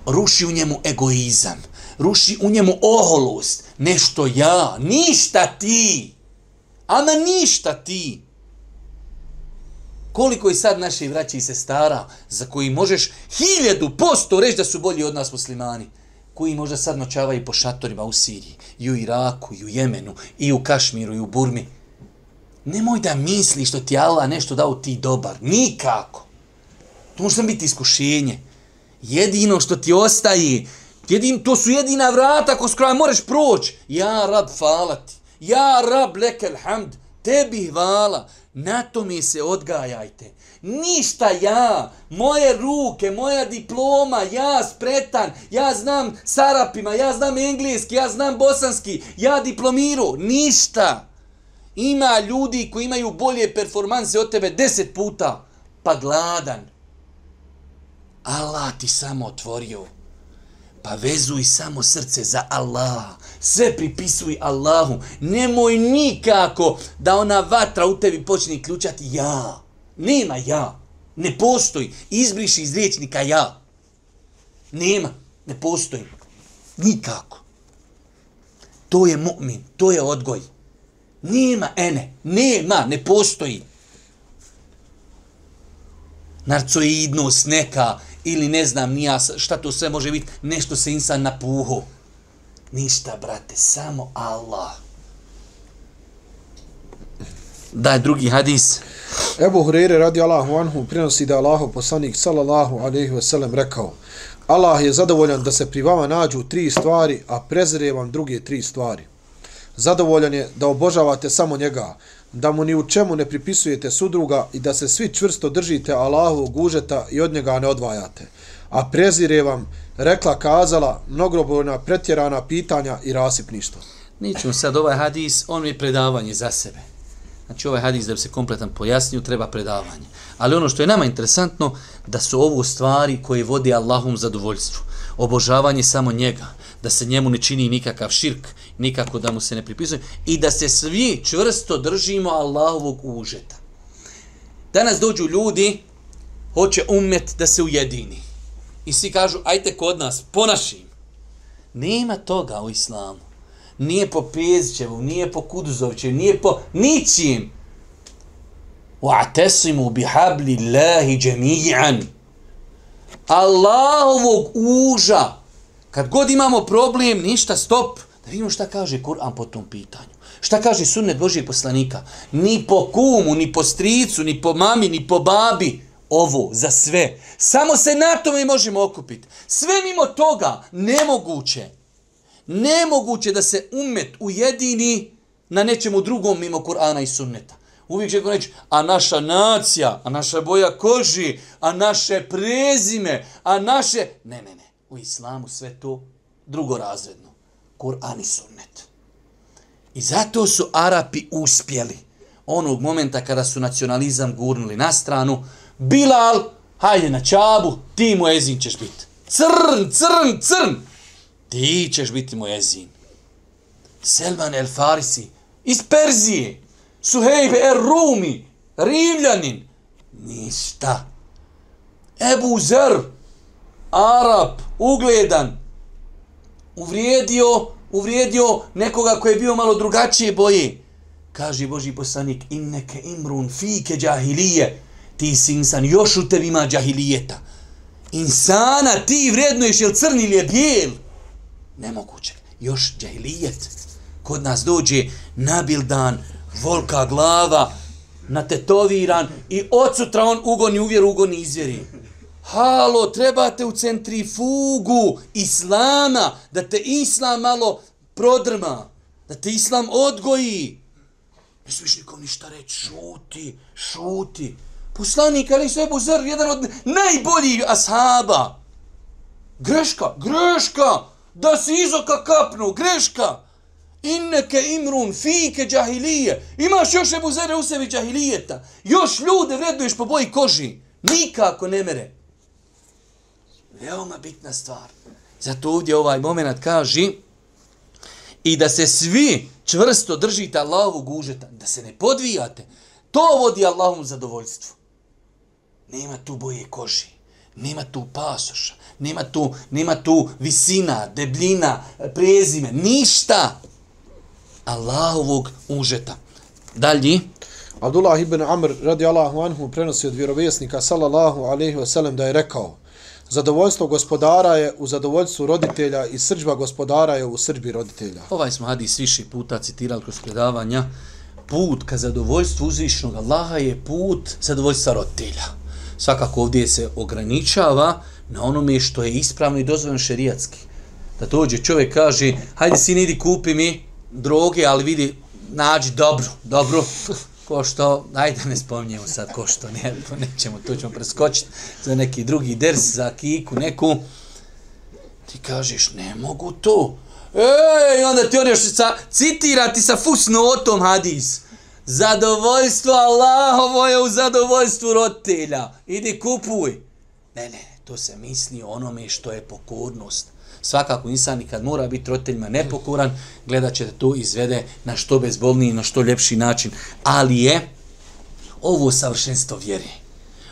ruši u njemu egoizam, ruši u njemu oholost, nešto ja, ništa ti. Ama ništa ti. Koliko je sad naše vraće i sestara za koji možeš hiljadu posto reći da su bolji od nas muslimani, koji možda sad noćavaju po šatorima u Siriji, i u Iraku, i u Jemenu, i u Kašmiru, i u Burmi. Nemoj da misliš što ti Allah nešto dao ti dobar. Nikako. To može biti iskušenje. Jedino što ti ostaje, jedin, to su jedina vrata kroz koja možeš proći. Ja, rab, hvala ti. Ja, rab, lekel hamd. Tebi hvala. Na tome se odgajajte. Ništa ja, moje ruke, moja diploma, ja spretan, ja znam sarapima, ja znam engleski, ja znam bosanski, ja diplomiru, ništa. Ima ljudi koji imaju bolje performanse od tebe deset puta, pa gladan. Allah ti samo otvorio. Pa vezuj samo srce za Allah. Sve pripisuj Allahu. Nemoj nikako da ona vatra u tebi počne ključati ja. Nema ja. Ne postoji. Izbriši iz riječnika ja. Nema. Ne postoji. Nikako. To je mu'min. To je odgoj. Nema ene. Nema. Ne postoji. Narcoidnost neka ili ne znam nija šta to sve može biti, nešto se insan napuho. Ništa, brate, samo Allah. Daj drugi hadis. Ebu Hureyre radi Allahu anhu prenosi da Allahu poslanik sallallahu alaihi ve sellem rekao Allah je zadovoljan da se pri vama nađu tri stvari, a prezire vam druge tri stvari. Zadovoljan je da obožavate samo njega, da mu ni u čemu ne pripisujete sudruga i da se svi čvrsto držite Allahovog užeta i od njega ne odvajate. A prezire vam, rekla, kazala, mnogobrojna pretjerana pitanja i rasipništvo. Nećemo sad ovaj hadis, on je predavanje za sebe. Znači ovaj hadis da bi se kompletan pojasnio, treba predavanje. Ali ono što je nama interesantno, da su ovo stvari koje vodi Allahom zadovoljstvu. Obožavanje samo njega, da se njemu ne čini nikakav širk, nikako da mu se ne pripisuje i da se svi čvrsto držimo Allahovog užeta. Danas dođu ljudi, hoće umet da se ujedini. I svi kažu, ajte kod nas, po našim. Nema toga u islamu. Nije po Pezićevu, nije po Kuduzovćevu, nije po ničim. Wa'tasimu bihabli Allahi jami'an. Allahovog uža, Kad god imamo problem, ništa, stop. Da vidimo šta kaže Kur'an po tom pitanju. Šta kaže sunnet Božijeg poslanika? Ni po kumu, ni po stricu, ni po mami, ni po babi. Ovo, za sve. Samo se na tome možemo okupiti. Sve mimo toga, nemoguće. Nemoguće da se umet ujedini na nečemu drugom mimo Kur'ana i sunneta. Uvijek će reći, a naša nacija, a naša boja koži, a naše prezime, a naše... Ne, ne, ne u islamu sve to drugorazredno. Kur'an i sunnet. I zato su Arapi uspjeli onog momenta kada su nacionalizam gurnuli na stranu. Bilal, hajde na čabu, ti mu ezin ćeš biti. Crn, crn, crn. Ti ćeš biti mu ezin. Selman el Farisi, iz Perzije. Suhejbe er Rumi, Rimljanin. Ništa. Ebu Zer, Arab, ugledan, uvrijedio, uvrijedio nekoga koji je bio malo drugačije boje. Kaže Boži poslanik, inneke imrun fike džahilije, ti si insan, još u tebi ima džahilijeta. Insana ti vrednuješ, jel crni ili je bijel? Nemoguće. Još džahilijet. Kod nas dođe nabildan, volka glava, natetoviran i od sutra on ugoni uvjer, ugoni izvjeri. Halo, trebate u centrifugu islama, da te islam malo prodrma, da te islam odgoji. Ne smiješ nikom ništa reći, šuti, šuti. Poslanik Ali Sebu Zer, jedan od najboljih ashaba. Greška, greška, da si izoka kapnu, greška. Inneke imrun, fike džahilije. Imaš još Ebu Zere u sebi džahilijeta. Još ljude vreduješ po boji koži. Nikako ne mere. Veoma bitna stvar. Zato ovdje ovaj moment kaže i da se svi čvrsto držite Allahovu gužeta, da se ne podvijate, to vodi Allahovom zadovoljstvu. Nema tu boje koži, nema tu pasoša, nema tu, nema tu visina, debljina, prezime, ništa Allahovog užeta. Dalji. Abdullah ibn Amr radi Allahu anhu prenosi od vjerovjesnika sallallahu alaihi wa sallam da je rekao Zadovoljstvo gospodara je u zadovoljstvu roditelja i srđba gospodara je u srđbi roditelja. Ovaj smo hadis više puta citirali kroz predavanja. Put ka zadovoljstvu uzvišnog Allaha je put zadovoljstva roditelja. Svakako ovdje se ograničava na onome što je ispravno i dozvoljeno šerijatski. Da dođe čovjek kaže, hajde sin idi kupi mi droge, ali vidi, nađi dobro, dobro ko što, ajde ne spominjemo sad ko što, ne, nećemo, to ćemo preskočiti za neki drugi ders, za kiku neku. Ti kažeš, ne mogu to. Ej, onda ti on još sa, citirati sa fusnotom hadis. Zadovoljstvo Allahovo je u zadovoljstvu roditelja. Idi kupuj. Ne, ne, to se misli onome što je pokornost. Svakako insan kad mora biti roditeljima nepokoran, gledat će da to izvede na što bezbolniji, na što ljepši način. Ali je ovo savršenstvo vjere.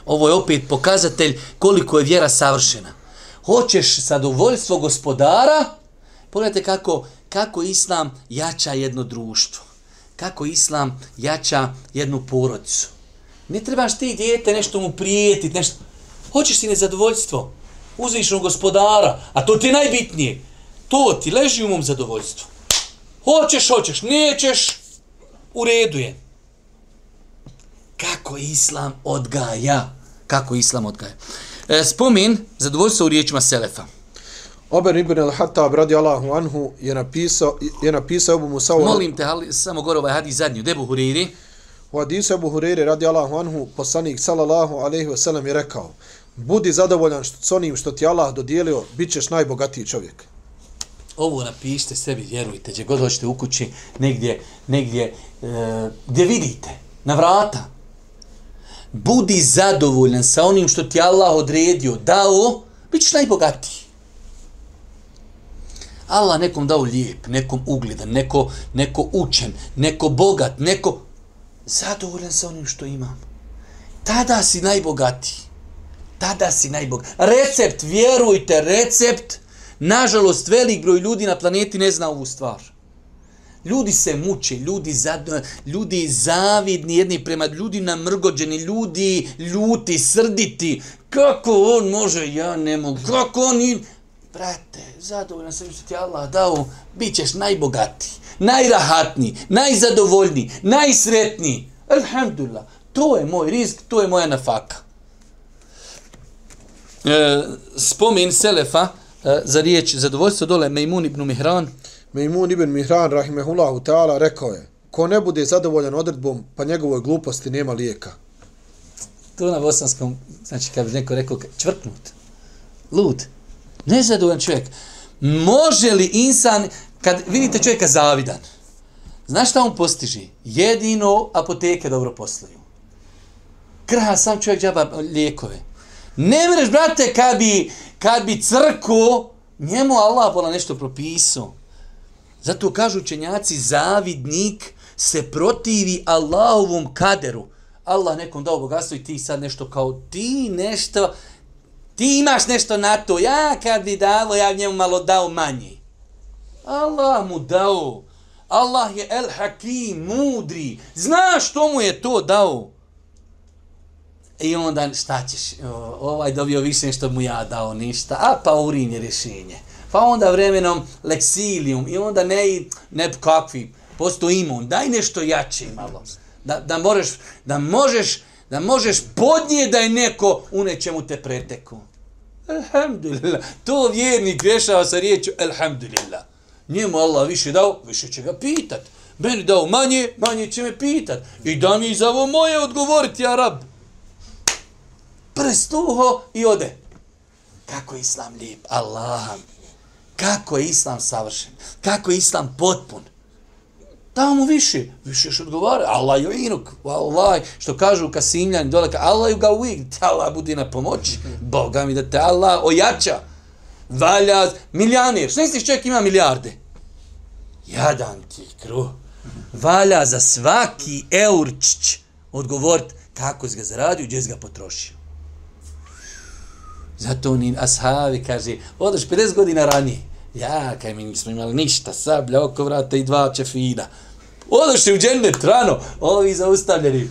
Ovo je opet pokazatelj koliko je vjera savršena. Hoćeš zadovoljstvo gospodara, pogledajte kako, kako islam jača jedno društvo. Kako islam jača jednu porodicu. Ne trebaš ti dijete nešto mu prijetiti, nešto... Hoćeš ti nezadovoljstvo uzvišenog gospodara, a to ti je najbitnije. To ti leži u mom zadovoljstvu. Hoćeš, hoćeš, nećeš, u redu je. Kako islam odgaja? Kako islam odgaja? E, spomin zadovoljstvo u riječima Selefa. Ober ibn al-Hattab radi Allahu anhu je napisao, je napisao Ebu Musa... Molim te, ali samo gore ovaj hadis zadnju. Debu Huriri. U hadisu Ebu Huriri radi Allahu anhu, poslanik sallallahu alaihi wasallam je rekao budi zadovoljan što, s onim što ti Allah dodijelio, bit ćeš najbogatiji čovjek. Ovo napišite sebi, vjerujte, gdje god hoćete u kući, negdje, negdje, e, gdje vidite, na vrata. Budi zadovoljan sa onim što ti Allah odredio, dao, bit ćeš najbogatiji. Allah nekom dao lijep, nekom ugledan, neko, neko učen, neko bogat, neko zadovoljan sa onim što imam. Tada si najbogatiji tada si najbog. Recept, vjerujte, recept, nažalost, velik broj ljudi na planeti ne zna ovu stvar. Ljudi se muče, ljudi, zad, ljudi zavidni jedni prema ljudi namrgođeni, ljudi ljuti, srditi. Kako on može, ja ne mogu, kako on... I... Brate, zadovoljno sam što ti Allah dao, bit ćeš najbogatiji, najrahatniji, najzadovoljniji, najsretniji. Alhamdulillah, to je moj risk, to je moja nafaka e, spomen Selefa e, za riječ zadovoljstvo dole Mejmun ibn Mihran. Mejmun ibn Mihran, rahimehullahu ta'ala, rekao je, ko ne bude zadovoljan odredbom, pa njegovoj gluposti nema lijeka. To na bosanskom, znači kad bi neko rekao čvrknut, lud, nezadovoljan čovjek. Može li insan, kad vidite čovjeka zavidan, znaš šta on postiži? Jedino apoteke dobro posluju. Krha sam čovjek džaba lijekove. Ne mreš, brate, kad bi, kad bi crku, njemu Allah pola nešto propisao. Zato kažu učenjaci, zavidnik se protivi Allahovom kaderu. Allah nekom dao bogatstvo i ti sad nešto kao ti nešto, ti imaš nešto na to, ja kad bi dalo, ja njemu malo dao manje. Allah mu dao. Allah je el hakim, mudri. Znaš što mu je to dao? I onda šta ćeš, ovaj dobio više što mu ja dao ništa, a pa urin je rješenje. Pa onda vremenom leksilium i onda ne, ne kakvi, posto imun, daj nešto jače malo. Da, da, možeš, da možeš da možeš podnije da je neko u nečemu te preteku. Alhamdulillah. To vjernik rješava sa riječu Alhamdulillah. Njemu Allah više dao, više će ga pitat. Meni dao manje, manje će me pitat. I da mi za ovo moje odgovoriti, ja rab prst uho i ode. Kako je islam lijep? Allah. Kako je islam savršen? Kako je islam potpun? Dao mu više. Više što odgovara. Allah je inuk. Allah. Što kažu kasimljani dole. Allah ju ga uvijek. Allah budi na pomoći. Boga mi da te Allah ojača. Valja. milijanir, Što misliš čovjek ima milijarde? Jadan ti kruh. Valja za svaki eurčić odgovor kako si ga zaradio, gdje si ga potrošio. Zato ni ashabi kaže, odeš 50 godina ranije. Ja, kaj mi nismo imali ništa, sablja oko vrata i dva čefina. Odeš u džennet rano, ovi zaustavljeni.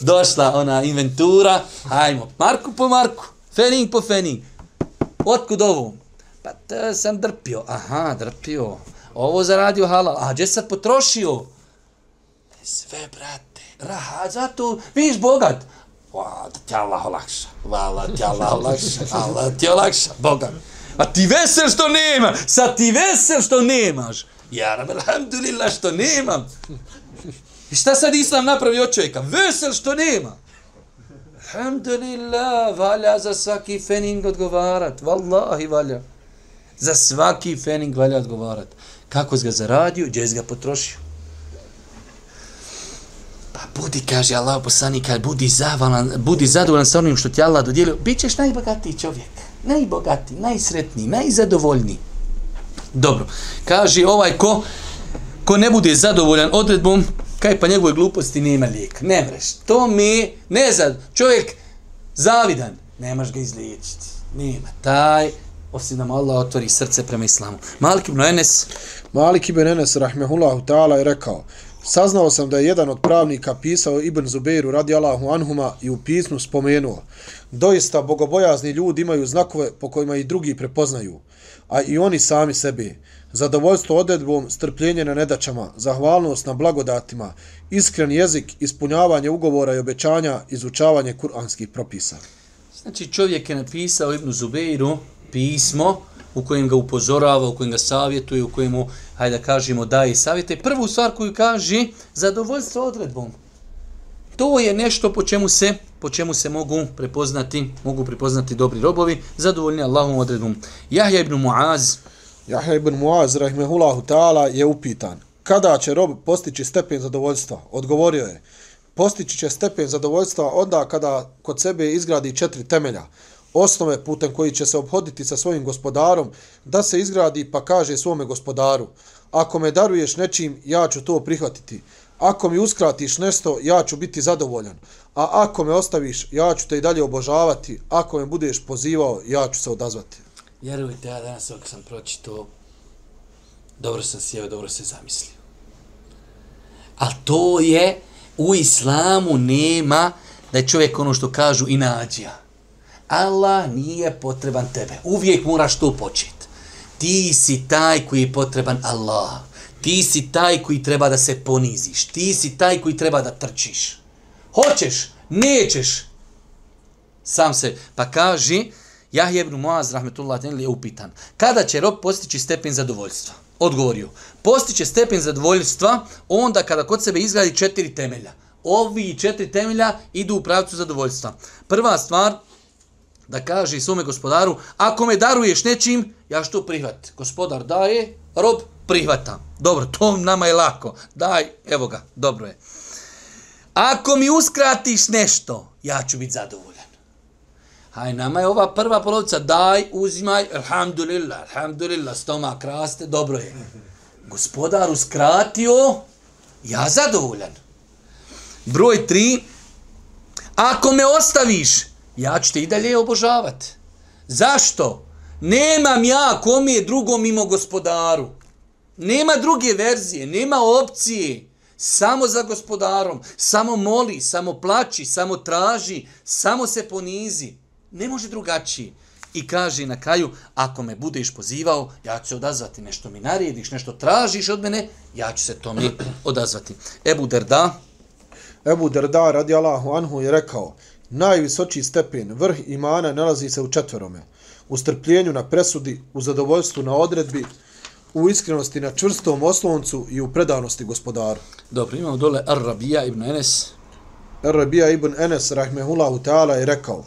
Došla ona inventura, hajmo, marku po marku, fening po fening. Otkud ovo? Pa to sam drpio. Aha, drpio. Ovo zaradio halal. A gdje sad potrošio? Sve, brate. Raha, zato, viš bogat. Hvala ti Allah olakša. Hvala ti Allah olakša. Allah ti olakša. Boga. A ti vesel što nema. Sa ti vesel što nemaš. Ja rab, alhamdulillah što nemam. I šta sad Islam napravi od čovjeka? Vesel što nema. Alhamdulillah, valja za svaki fening odgovarat. Wallahi valja. Za svaki fening valja odgovarat. Kako si ga zaradio, gdje si ga potrošio? Pa budi, kaže Allah poslani, kad budi, zavalan, budi zadovoljan sa onim što ti Allah dodijelio, bit ćeš najbogatiji čovjek. Najbogatiji, najsretniji, najzadovoljniji. Dobro, kaže ovaj ko, ko ne bude zadovoljan odredbom, kaj pa njegove gluposti nema lijek. Ne mreš. To mi, ne zad. čovjek zavidan, nemaš ga izliječiti. Nema. Taj, osim da mu Allah otvori srce prema islamu. Malik ibn Enes. Malik ibn Enes, rahmehullahu ta'ala, je rekao, Saznao sam da je jedan od pravnika pisao Ibn Zubeiru radi Allahu Anhuma i u pismu spomenuo. Doista bogobojazni ljudi imaju znakove po kojima i drugi prepoznaju, a i oni sami sebi. Zadovoljstvo odredbom, strpljenje na nedačama, zahvalnost na blagodatima, iskren jezik, ispunjavanje ugovora i obećanja, izučavanje kuranskih propisa. Znači čovjek je napisao Ibn Zubeiru pismo u kojem ga upozorava, u kojem ga savjetuje, u kojemu, hajde da kažemo, daje savjete. Prvu stvar koju kaže, zadovoljstvo odredbom. To je nešto po čemu se po čemu se mogu prepoznati mogu prepoznati dobri robovi zadovoljni Allahom odredbom Jahja ibn Muaz Jahja ibn Muaz rahmehullahu ta'ala je upitan kada će rob postići stepen zadovoljstva odgovorio je postići će stepen zadovoljstva onda kada kod sebe izgradi četiri temelja osnove putem koji će se obhoditi sa svojim gospodarom, da se izgradi pa kaže svome gospodaru, ako me daruješ nečim, ja ću to prihvatiti. Ako mi uskratiš nešto, ja ću biti zadovoljan. A ako me ostaviš, ja ću te i dalje obožavati. Ako me budeš pozivao, ja ću se odazvati. Vjerujte, ja danas ovak sam pročito, dobro sam sjeo, dobro se zamislio. A to je, u islamu nema da je čovjek ono što kažu i nađija. Allah nije potreban tebe. Uvijek moraš to početi. Ti si taj koji je potreban Allah. Ti si taj koji treba da se poniziš. Ti si taj koji treba da trčiš. Hoćeš, nećeš. Sam se, pa kaži, Jahje ibn Muaz, rahmetullah, je upitan. Kada će rob postići stepen zadovoljstva? Odgovorio. Postiće stepen zadovoljstva onda kada kod sebe izgradi četiri temelja. Ovi četiri temelja idu u pravcu zadovoljstva. Prva stvar, da kaže svome gospodaru, ako me daruješ nečim, ja što prihvat. Gospodar daje, rob prihvata. Dobro, to nama je lako. Daj, evo ga, dobro je. Ako mi uskratiš nešto, ja ću biti zadovoljan. Haj, nama je ova prva polovica, daj, uzimaj, alhamdulillah, alhamdulillah, stomak raste, dobro je. Gospodar uskratio, ja zadovoljan. Broj tri, ako me ostaviš, ja ću te i dalje obožavat. Zašto? Nemam ja kom je drugo mimo gospodaru. Nema druge verzije, nema opcije. Samo za gospodarom. Samo moli, samo plači, samo traži, samo se ponizi. Ne može drugačije. I kaže na kraju, ako me budeš pozivao, ja ću se odazvati. Nešto mi narediš, nešto tražiš od mene, ja ću se to mi odazvati. Ebu Derda. Ebu Derda radi Allahu Anhu je rekao, Najvisoči stepen, vrh imana, nalazi se u četvrome. U strpljenju na presudi, u zadovoljstvu na odredbi, u iskrenosti na čvrstom osloncu i u predanosti gospodaru. Dobro, imamo dole Ar-Rabija ibn Enes. Ar-Rabija ibn Enes, rahmehullahu ta'ala, je rekao,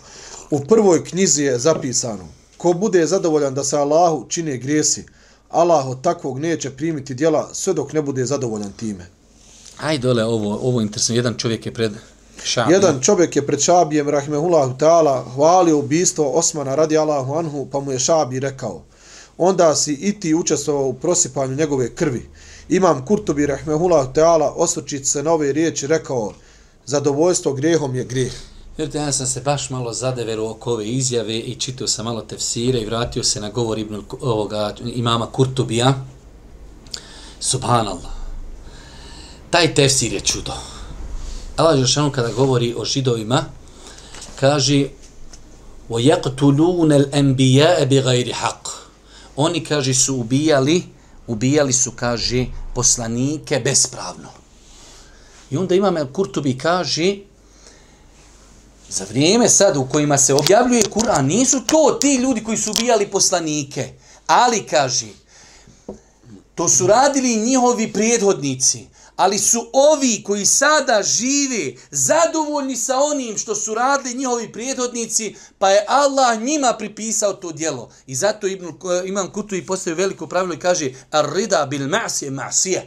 u prvoj knjizi je zapisano, ko bude zadovoljan da se Allahu čine grijesi, Allah od takvog neće primiti dijela sve dok ne bude zadovoljan time. Aj dole, ovo, ovo interesno. Jedan čovjek je pred Šabija. Jedan čovjek je pred Šabijem, rahmehullahu ta'ala, hvalio ubistvo Osmana radi Allahu anhu, pa mu je Šabi rekao, onda si i ti učestvovao u prosipanju njegove krvi. Imam Kurtobi, rahmehullahu ta'ala, osvrčić se na ove riječi, rekao, zadovoljstvo grehom je greh. Vjerujte, ja sam se baš malo zadeveru oko ove izjave i čitao sam malo tefsire i vratio se na govor ibn, ovoga, imama Kurtubija. Subhanallah. Taj tefsir je čudo. Allah Žešanu kada govori o židovima, kaže وَيَقْتُلُونَ الْأَنْبِيَاءَ بِغَيْرِ حَقٍ Oni, kaže, su ubijali, ubijali su, kaže, poslanike bespravno. I onda imam El Kurtubi kaže, za vrijeme sad u kojima se objavljuje Kur'an, nisu to ti ljudi koji su ubijali poslanike, ali kaže, to su radili njihovi prijedhodnici, Ali su ovi koji sada žive zadovoljni sa onim što su radili njihovi prijedhodnici, pa je Allah njima pripisao to djelo. I zato Ibn, eh, Imam Kutu i postavio veliko pravilo i kaže Ar-rida bil ma'sije ma'sije.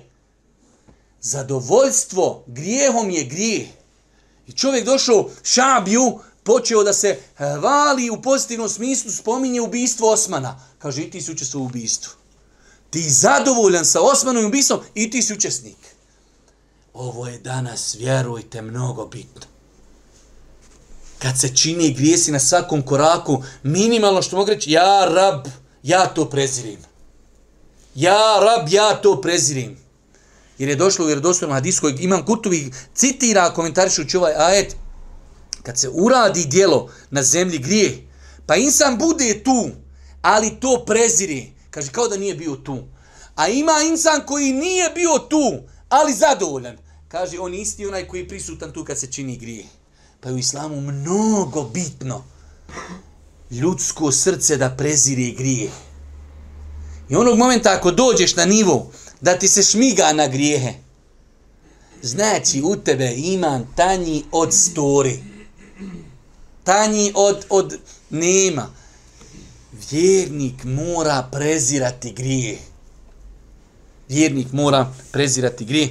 Zadovoljstvo grijehom je grijeh. I čovjek došao šabiju, počeo da se hvali u pozitivnom smislu, spominje ubistvo Osmana. Kaže, i ti si učestvo u ubistvu. Ti zadovoljan sa Osmanom ubistvom i ti si učesnik. Ovo je danas, vjerujte, mnogo bitno. Kad se čini grijesi na svakom koraku, minimalno što mogu reći, ja rab, ja to prezirim. Ja rab, ja to prezirim. Jer je došlo u vjerodostojnom hadisu kojeg imam kutuvi, citira komentarišući ovaj ajet, kad se uradi dijelo na zemlji grije, pa insan bude tu, ali to preziri, kaže kao da nije bio tu. A ima insan koji nije bio tu, ali zadovoljan. Kaže, on isti onaj koji je prisutan tu kad se čini grije. Pa je u islamu mnogo bitno ljudsko srce da prezire grije. I onog momenta ako dođeš na nivo da ti se šmiga na grijehe, znači u tebe iman tanji od stori. Tanji od, od nema. Vjernik mora prezirati grije. Vjernik mora prezirati grije.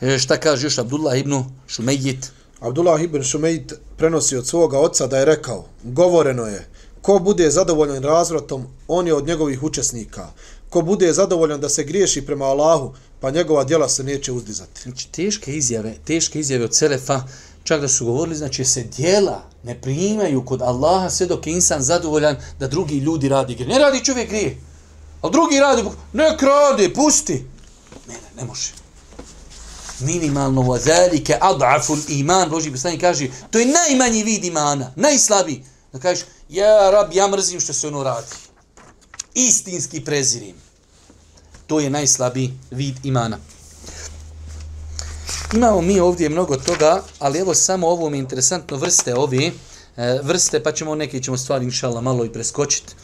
E, šta kaže još Abdullah ibn Šumejit? Abdullah ibn Šumejit prenosi od svoga oca da je rekao, govoreno je, ko bude zadovoljan razvratom, on je od njegovih učesnika. Ko bude zadovoljan da se griješi prema Allahu, pa njegova djela se neće uzdizati. Znači, teške izjave, teške izjave od Selefa, čak da su govorili, znači se djela ne primaju kod Allaha sve dok je insan zadovoljan da drugi ljudi radi grije. Ne radi čovjek grije, A drugi radi, ne krade, pusti. Ne, ne, ne može. Minimalno wa zalika iman, Boži poslanik kaže to je najmanji vid imana najslabiji. Da kažeš ja rab ja mrzim što se ono radi. Istinski prezirim to je najslabiji vid imana. Imamo mi ovdje mnogo toga ali evo samo ovo mi interesantno vrste ove eh, vrste pa ćemo neke ćemo stvari inshallah malo i preskočiti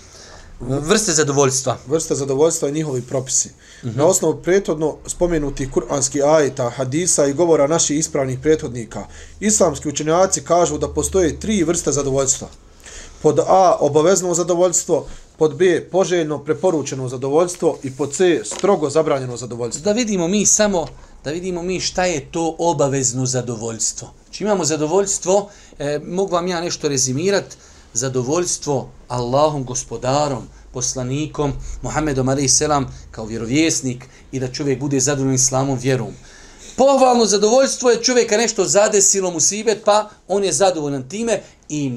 Vrste zadovoljstva. Vrste zadovoljstva i njihovi propisi. Uh -huh. Na osnovu prethodno spomenuti kuranski ajeta, hadisa i govora naših ispravnih prethodnika, islamski učenjaci kažu da postoje tri vrste zadovoljstva. Pod A obavezno zadovoljstvo, pod B poželjno preporučeno zadovoljstvo i pod C strogo zabranjeno zadovoljstvo. Da vidimo mi samo da vidimo mi šta je to obavezno zadovoljstvo. Znači imamo zadovoljstvo, e, mogu vam ja nešto rezimirati, zadovoljstvo Allahom gospodarom, poslanikom, Muhammedom a.s. kao vjerovjesnik i da čovjek bude zadovoljan islamom vjerom. Pohvalno zadovoljstvo je čovjeka nešto zadesilo mu sibet, pa on je zadovoljan time i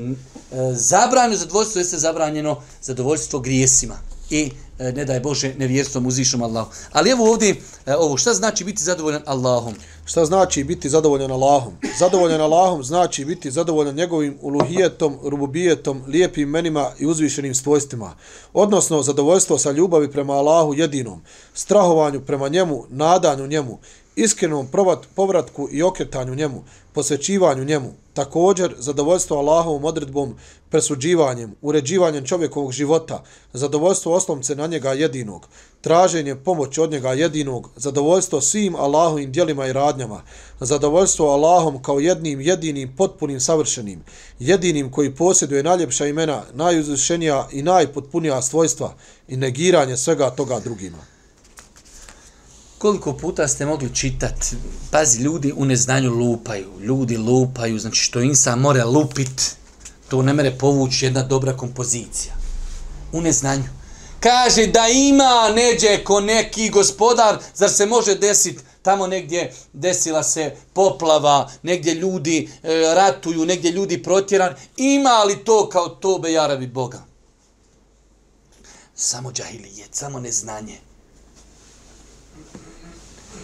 e, zabranjeno zadovoljstvo jeste zabranjeno zadovoljstvo grijesima i e, ne daj Bože nevjerstvom uzvišom Allahu. Ali evo ovdje e, ovo, šta znači biti zadovoljan Allahom? Šta znači biti zadovoljan Allahom? Zadovoljan Allahom znači biti zadovoljan njegovim uluhijetom, rububijetom, lijepim menima i uzvišenim svojstvima. Odnosno, zadovoljstvo sa ljubavi prema Allahu jedinom, strahovanju prema njemu, nadanju njemu, iskrenom povratku i okretanju njemu, posvećivanju njemu, također zadovoljstvo Allahovom odredbom, presuđivanjem, uređivanjem čovjekovog života, zadovoljstvo oslomce na njega jedinog, traženje pomoći od njega jedinog, zadovoljstvo svim Allahovim dijelima i radnjama, zadovoljstvo Allahom kao jednim, jedinim, potpunim, savršenim, jedinim koji posjeduje najljepša imena, najuzvišenija i najpotpunija svojstva i negiranje svega toga drugima koliko puta ste mogli čitati, pazi, ljudi u neznanju lupaju, ljudi lupaju, znači što insa mora lupit, to ne mere povući jedna dobra kompozicija. U neznanju. Kaže da ima neđe ko neki gospodar, zar se može desiti tamo negdje desila se poplava, negdje ljudi e, ratuju, negdje ljudi protjeran, ima li to kao tobe jarabi Boga? Samo džahilijet, samo neznanje.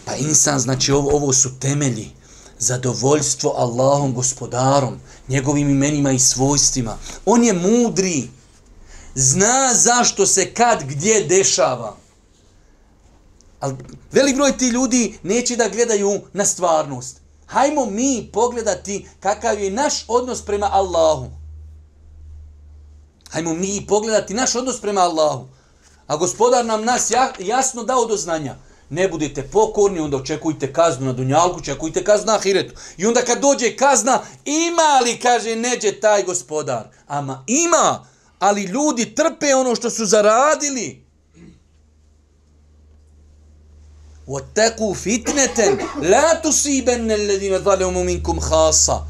Pa insan, znači ovo, ovo su temelji zadovoljstvo Allahom gospodarom, njegovim imenima i svojstvima. On je mudri, zna zašto se kad gdje dešava. Ali velik broj ti ljudi neće da gledaju na stvarnost. Hajmo mi pogledati kakav je naš odnos prema Allahu. Hajmo mi pogledati naš odnos prema Allahu. A gospodar nam nas jasno dao do znanja ne budete pokorni, onda očekujte kaznu na Dunjalku, očekujte kaznu na Ahiretu. I onda kad dođe kazna, ima li, kaže, neđe taj gospodar. Ama ima, ali ljudi trpe ono što su zaradili. وَتَّقُوا فِتْنَةً لَا تُسِيبَنَّ الَّذِينَ ظَلَوْمُ مِنْكُمْ خَاصًا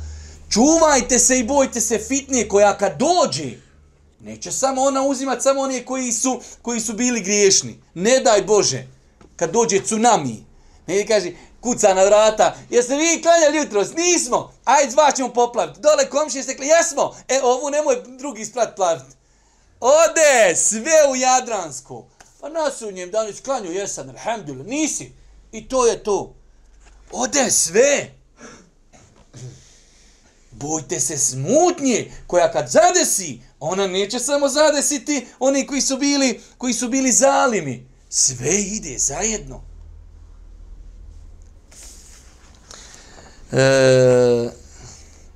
Čuvajte se i bojte se fitnije koja kad dođe, neće samo ona uzimati samo one koji su, koji su bili griješni. Ne daj Bože, kad dođe tsunami, ne kaže, kuca na vrata, jeste vi klanjali jutro? Nismo. Ajde, dva ćemo poplaviti. Dole komšije ste klanjali, jesmo. E, ovu nemoj drugi sprat plaviti. Ode, sve u Jadransku. Pa nas u njem danas klanju, jesam, alhamdulillah, nisi. I to je to. Ode sve. Bojte se smutnje koja kad zadesi, ona neće samo zadesiti oni koji su bili, koji su bili zalimi. Sve ide zajedno. E,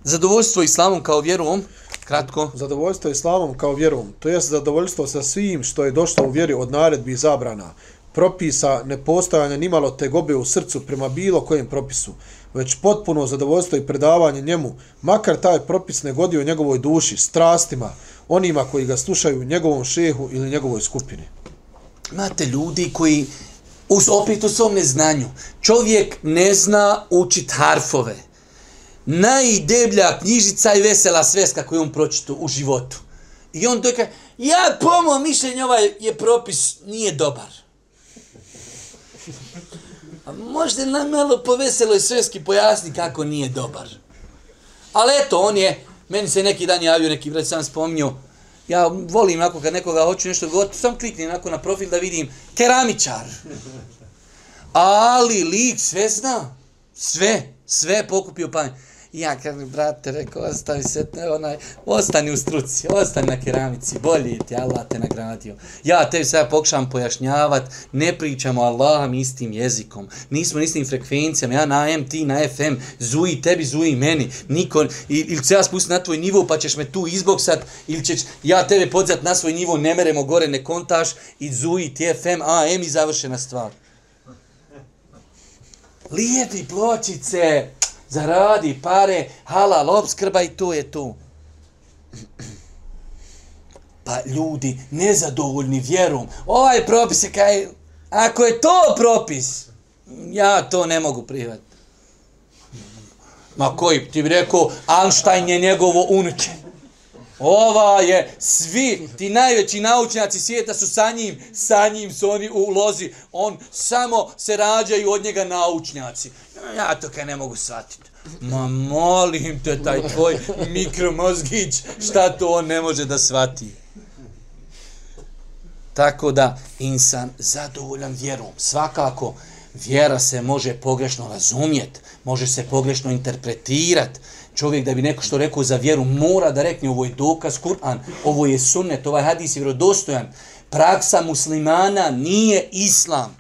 zadovoljstvo islamom kao vjerom, kratko. Zadovoljstvo islamom kao vjerom, to jest zadovoljstvo sa svim što je došlo u vjeri od naredbi i zabrana, propisa nepostojanja nimalo tegobe u srcu prema bilo kojem propisu, već potpuno zadovoljstvo i predavanje njemu, makar taj propis ne godi u njegovoj duši, strastima, onima koji ga slušaju, njegovom šehu ili njegovoj skupini. Imate ljudi koji, uz, opet u svom neznanju, čovjek ne zna učit harfove. Najdeblja knjižica i vesela sveska koju on pročito u životu. I on dojka, kaže, ja po mojom mišljenju ovaj je propis, nije dobar. A možda nam malo po veseloj sveski pojasni kako nije dobar. Ali eto, on je, meni se neki dan javio, neki brat sam spomnio, ja volim ako kad nekoga hoću nešto govoriti, sam klikni onako na profil da vidim keramičar. Ali lik sve zna. Sve, sve pokupio pamet. Ja kad mi brate rekao, ostavi se, te, onaj, ostani u struci, ostani na keramici, bolje ti, Allah te nagradio. Ja te sada pokušam pojašnjavat, ne pričamo Allahom istim jezikom, nismo na istim frekvencijama, ja na AM, ti na FM, zuji tebi, zuji meni, niko, ili ću ja spustiti na tvoj nivo pa ćeš me tu izboksat, ili ćeš ja tebe podzat na svoj nivo, ne meremo gore, ne kontaš, i zuji ti FM, AM i završena stvar. Lijepi pločice, zaradi pare, halal, obskrba i to je to. Pa ljudi, nezadovoljni vjerom, ovaj propis je kaj, ako je to propis, ja to ne mogu prihvatiti. Ma koji, ti bi rekao, Einstein je njegovo unuče. Ova je, svi ti najveći naučnjaci svijeta su sa njim, sa njim su oni u lozi. On samo se rađaju od njega naučnjaci. Ja to kaj ne mogu shvatiti. Ma molim te, taj tvoj mikromozgić, šta to on ne može da shvati? Tako da, insan zadovoljan vjerom. Svakako, vjera se može pogrešno razumjeti, može se pogrešno interpretirati. Čovjek da bi neko što rekao za vjeru, mora da rekne ovo je dokaz Kur'an, ovo je sunnet, ovaj hadis je vjerodostojan. Praksa muslimana nije islam.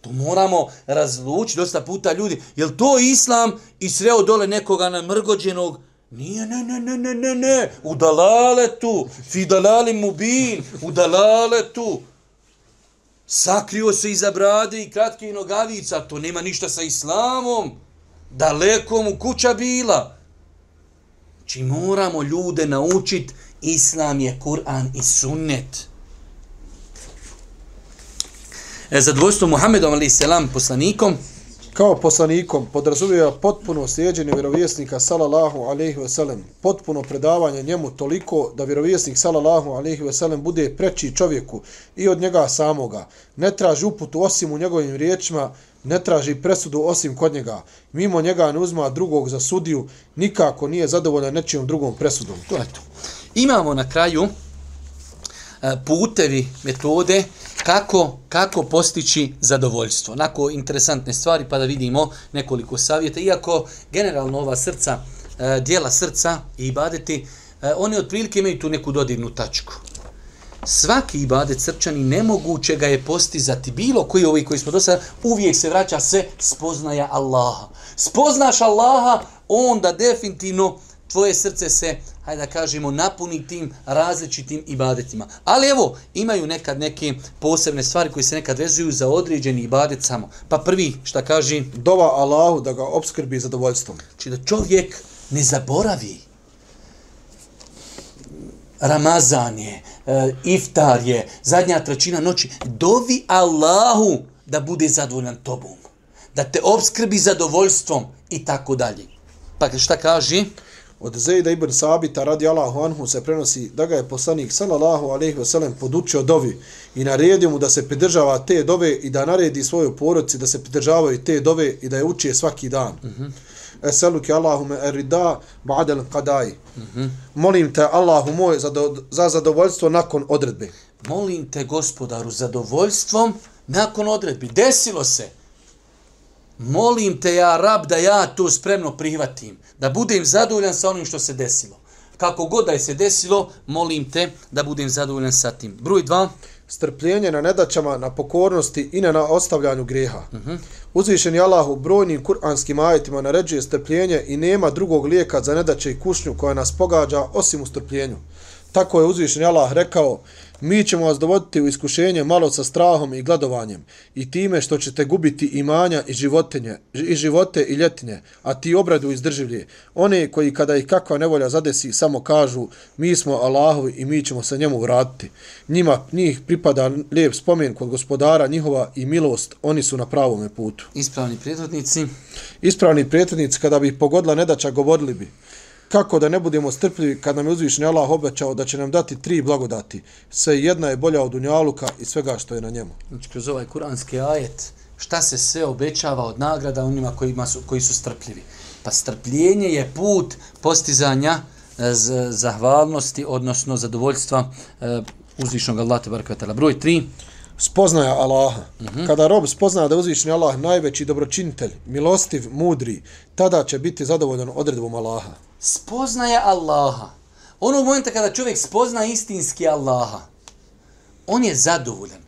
To moramo razlučiti dosta puta ljudi. Je to islam i sreo dole nekoga namrgođenog? Nije, ne, ne, ne, ne, ne, ne. U dalaletu. Fi dalali mubin. U dalaletu. Sakrio se iza brade i kratke nogavica. To nema ništa sa islamom. Daleko mu kuća bila. Či moramo ljude naučiti. Islam je Kur'an i sunnet. E, zadvojstvo Muhammedom ali selam poslanikom kao poslanikom podrazumijeva potpuno slijedjenje vjerovjesnika sallallahu alejhi ve sellem potpuno predavanje njemu toliko da vjerovjesnik sallallahu alejhi ve sellem bude preči čovjeku i od njega samoga ne traži uputu osim u njegovim riječima ne traži presudu osim kod njega mimo njega ne uzma drugog za sudiju nikako nije zadovoljan nečijom drugom presudom to je to imamo na kraju e, putevi metode kako, kako postići zadovoljstvo. Nako interesantne stvari pa da vidimo nekoliko savjeta. Iako generalno ova srca, e, dijela srca i ibadeti, e, oni otprilike imaju tu neku dodirnu tačku. Svaki ibadet srčani nemoguće ga je postizati bilo koji ovi koji smo do sada, uvijek se vraća sve spoznaja Allaha. Spoznaš Allaha, onda definitivno tvoje srce se hajde da kažemo, napuni tim različitim ibadetima. Ali evo, imaju nekad neke posebne stvari koje se nekad vezuju za određeni ibadet samo. Pa prvi, šta kaže? Dova Allahu da ga obskrbi zadovoljstvom. Znači da čovjek ne zaboravi Ramazan je, e, iftar je, zadnja trećina noći. Dovi Allahu da bude zadovoljan tobom. Da te obskrbi zadovoljstvom i tako dalje. Pa šta kaže? Od Zejda ibn Sabita radi Allahu anhu se prenosi da ga je poslanik sallallahu alaihi ve sellem podučio dovi i naredio mu da se pridržava te dove i da naredi svoju porodici da se pridržavaju te dove i da je uči svaki dan. Mm -hmm. Eseluki Allahume erida ba'del qadai. Mm -hmm. Molim te Allahu moj za, do, za zadovoljstvo nakon odredbe. Molim te gospodaru zadovoljstvom nakon odredbi. Desilo se molim te ja rab da ja to spremno prihvatim, da budem zadovoljan sa onim što se desilo. Kako god da je se desilo, molim te da budem zadovoljan sa tim. Broj dva. Strpljenje na nedaćama, na pokornosti i na ostavljanju greha. Uh mhm. -huh. Uzvišeni Allah u brojnim kuranskim ajetima naređuje strpljenje i nema drugog lijeka za nedaće i kušnju koja nas pogađa osim u strpljenju. Tako je uzvišeni Allah rekao, mi ćemo vas dovoditi u iskušenje malo sa strahom i gladovanjem i time što ćete gubiti imanja i životinje, i živote i ljetinje, a ti obradu izdrživlje. One koji kada ih kakva nevolja zadesi samo kažu mi smo Allahovi i mi ćemo se njemu vratiti. Njima njih pripada lijep spomen kod gospodara njihova i milost, oni su na pravome putu. Ispravni prethodnici. Ispravni prethodnici kada bi pogodila nedača govorili bi kako da ne budemo strpljivi kad nam je uzvišni Allah obećao da će nam dati tri blagodati. Sve jedna je bolja od unjaluka i svega što je na njemu. Znači, kroz ovaj kuranski ajet, šta se sve obećava od nagrada onima koji, su, koji su strpljivi? Pa strpljenje je put postizanja e, zahvalnosti, odnosno zadovoljstva e, uzvišnog Allah, te Broj tri spoznaja Allaha. Mm -hmm. Kada rob spozna da uzvišni Allah najveći dobročinitelj, milostiv, mudri, tada će biti zadovoljan odredbom Allaha. Spoznaja Allaha. Onog momenta kada čovjek spozna istinski Allaha, on je zadovoljan.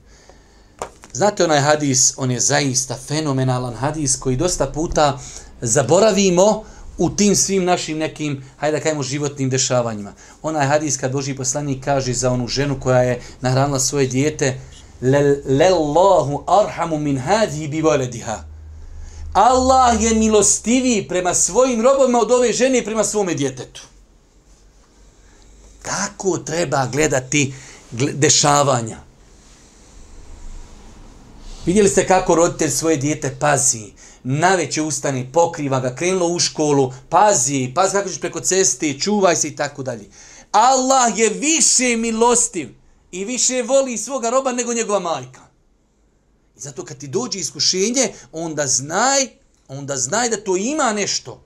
Znate onaj hadis, on je zaista fenomenalan hadis koji dosta puta zaboravimo u tim svim našim nekim, hajde da kajemo, životnim dešavanjima. Onaj hadis kad Boži poslanik kaže za onu ženu koja je nahranila svoje dijete, Lallahu arhamu min hadhi bi waladiha. Allah je milostiviji prema svojim robovima od ove žene i prema svome djetetu. Tako treba gledati dešavanja? Vidjeli ste kako roditelj svoje dijete pazi, naveće ustani, pokriva ga, krenulo u školu, pazi, pazi kako ćeš preko ceste, čuvaj se i tako dalje. Allah je više milostiv i više voli svoga roba nego njegova majka. I zato kad ti dođe iskušenje, onda znaj, onda znaj da to ima nešto.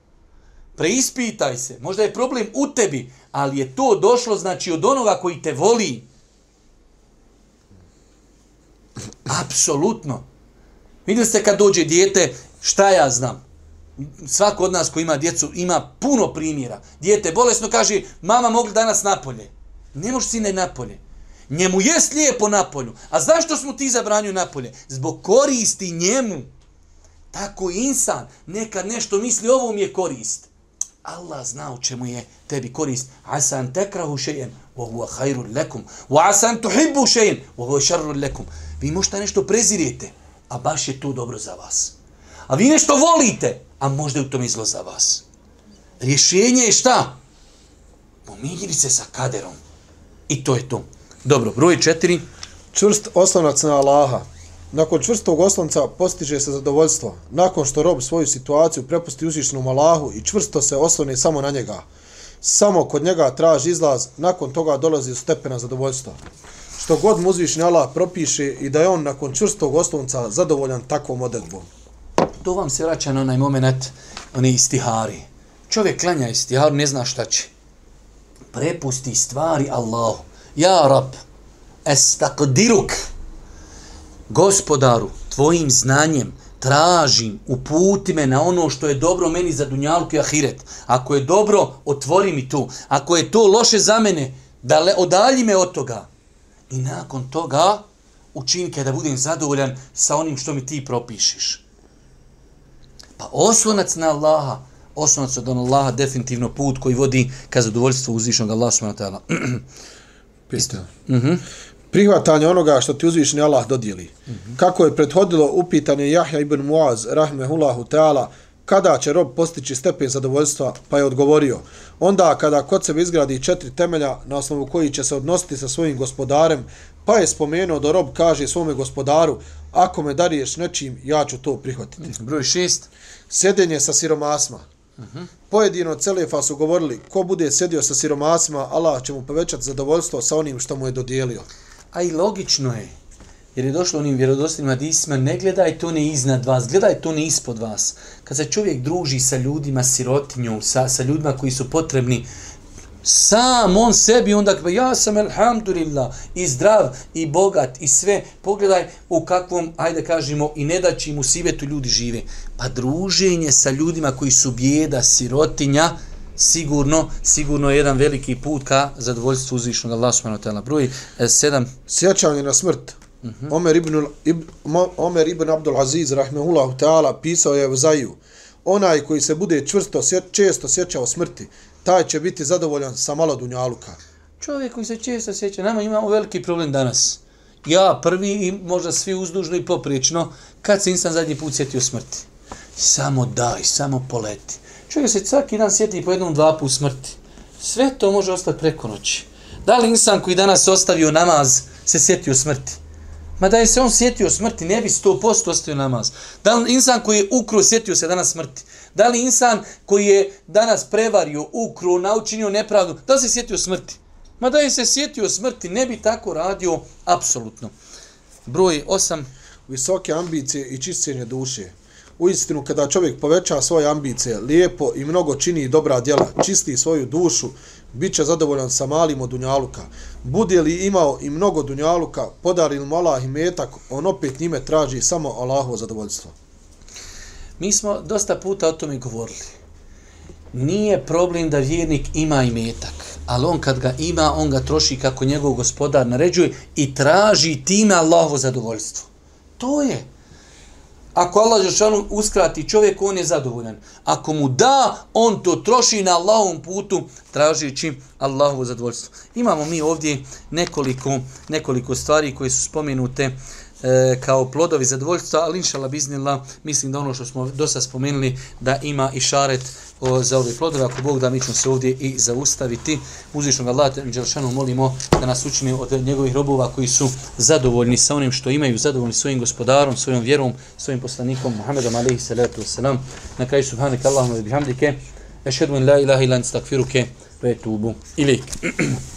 Preispitaj se. Možda je problem u tebi, ali je to došlo znači od onoga koji te voli. Apsolutno. Vidjeli ste kad dođe dijete, šta ja znam? Svako od nas koji ima djecu ima puno primjera. Dijete bolesno kaže, mama mogli danas napolje. Ne možeš sine napolje. Njemu je slijepo na polju. A zašto smo ti zabranju na polje? Zbog koristi njemu. Tako insan nekad nešto misli, ovo mi je korist. Allah zna u čemu je tebi korist. Asan tekrahu šejen, wa huwa hajru lekum. Wa asan tuhibbu šejen, wa huwa šarru lekum. Vi možda nešto prezirijete, a baš je to dobro za vas. A vi nešto volite, a možda je u tom izlo za vas. Rješenje je šta? Pomiriti se sa kaderom. I to je to. Dobro, broj četiri. Čvrst oslonac na Allaha. Nakon čvrstog oslonca postiže se zadovoljstvo. Nakon što rob svoju situaciju prepusti uzvišenom Allahu i čvrsto se oslone samo na njega. Samo kod njega traži izlaz, nakon toga dolazi do stepena zadovoljstva. Što god mu uzvišeni Allah propiše i da je on nakon čvrstog oslonca zadovoljan takvom odredbom. To vam se vraća na onaj moment, oni istihari. Čovjek klanja istiharu, ne zna šta će. Prepusti stvari Allahu. Ja rab, estakdiruk, gospodaru, tvojim znanjem tražim, uputi me na ono što je dobro meni za dunjalku i ahiret. Ako je dobro, otvori mi tu. Ako je to loše za mene, da le, odalji me od toga. I nakon toga učini da budem zadovoljan sa onim što mi ti propišiš. Pa oslonac na Allaha, oslonac od Allaha definitivno put koji vodi ka zadovoljstvu uzvišnog Allaha subhanahu wa ta'ala. Isto. Mhm. Prihvatanje onoga što ti uzvišeni Allah dodijeli. Mm -hmm. Kako je prethodilo upitanje Jahja ibn Muaz, rahmehullahu ta'ala, kada će rob postići stepen zadovoljstva, pa je odgovorio, onda kada kod sebe izgradi četiri temelja na osnovu koji će se odnositi sa svojim gospodarem, pa je spomenuo da rob kaže svome gospodaru, ako me dariješ nečim, ja ću to prihvatiti. Broj šest. Sjedenje sa siromasma. Uh -huh. Pojedino Celefa su govorili, ko bude sjedio sa siromasima, Allah će mu povećati zadovoljstvo sa onim što mu je dodijelio. A i logično je, jer je došlo onim vjerodostojnim hadisima, ne gledaj to ne iznad vas, gledaj to ne ispod vas. Kad se čovjek druži sa ljudima, sirotinjom, sa, sa ljudima koji su potrebni, sam on sebi onda kada ja sam alhamdulillah i zdrav i bogat i sve pogledaj u kakvom ajde kažemo i ne da mu sivetu ljudi žive. Pa druženje sa ljudima koji su bijeda sirotinja sigurno sigurno je jedan veliki put ka zadovoljstvu uzvišnog Allah subhanahu wa ta'ala. Broj 7 e, sjećanje na smrt. Mhm. Omer ibn ibn Omer ibn Abdul Aziz rahmehullah ta'ala pisao je u Zaju onaj koji se bude čvrsto često sjećao smrti taj će biti zadovoljan sa malo dunjaluka. Čovjek koji se često sjeća, nama imamo veliki problem danas. Ja prvi i možda svi uzdužno i poprično, kad se insan zadnji put sjetio smrti. Samo daj, samo poleti. Čovjek se svaki dan sjeti po jednom dva put smrti. Sve to može ostati preko noći. Da li insan koji danas ostavio namaz se sjetio smrti? Ma da je se on sjetio smrti, ne bi sto posto ostavio namaz. Da li insan koji je ukro sjetio se danas smrti? Da li insan koji je danas prevario, ukro, naučinio nepravdu, da li se sjetio smrti? Ma da je se sjetio smrti, ne bi tako radio, apsolutno. Broj 8. Visoke ambicije i čišćenje duše. U istinu, kada čovjek poveća svoje ambicije, lijepo i mnogo čini dobra djela, čisti svoju dušu, bit će zadovoljan sa malim od dunjaluka. Bude li imao i mnogo dunjaluka, podari li mu Allah i metak, on opet njime traži samo Allahovo zadovoljstvo. Mi smo dosta puta o tome govorili. Nije problem da vjernik ima i metak, ali on kad ga ima, on ga troši kako njegov gospodar naređuje i traži time Allahovo zadovoljstvo. To je. Ako Allah Žešanu uskrati čovjek, on je zadovoljan. Ako mu da, on to troši na Allahovom putu, tražići Allahovo zadovoljstvo. Imamo mi ovdje nekoliko, nekoliko stvari koje su spomenute e, kao plodovi zadovoljstva, ali inšala biznila, mislim da ono što smo dosta spomenuli, da ima i šaret o, za ove plodove. Ako Bog da, mi ćemo se ovdje i zaustaviti. Uzvišnog Allah, Đelšanu, molimo da nas učini od njegovih robova koji su zadovoljni sa onim što imaju, zadovoljni svojim gospodarom, svojom vjerom, svojim poslanikom, Muhammedom, alaihi salatu wasalam. Na kraju, subhanak Allahumma bihamdike, ešhedu in la ilaha ilan stakfiruke, ve tubu ilik.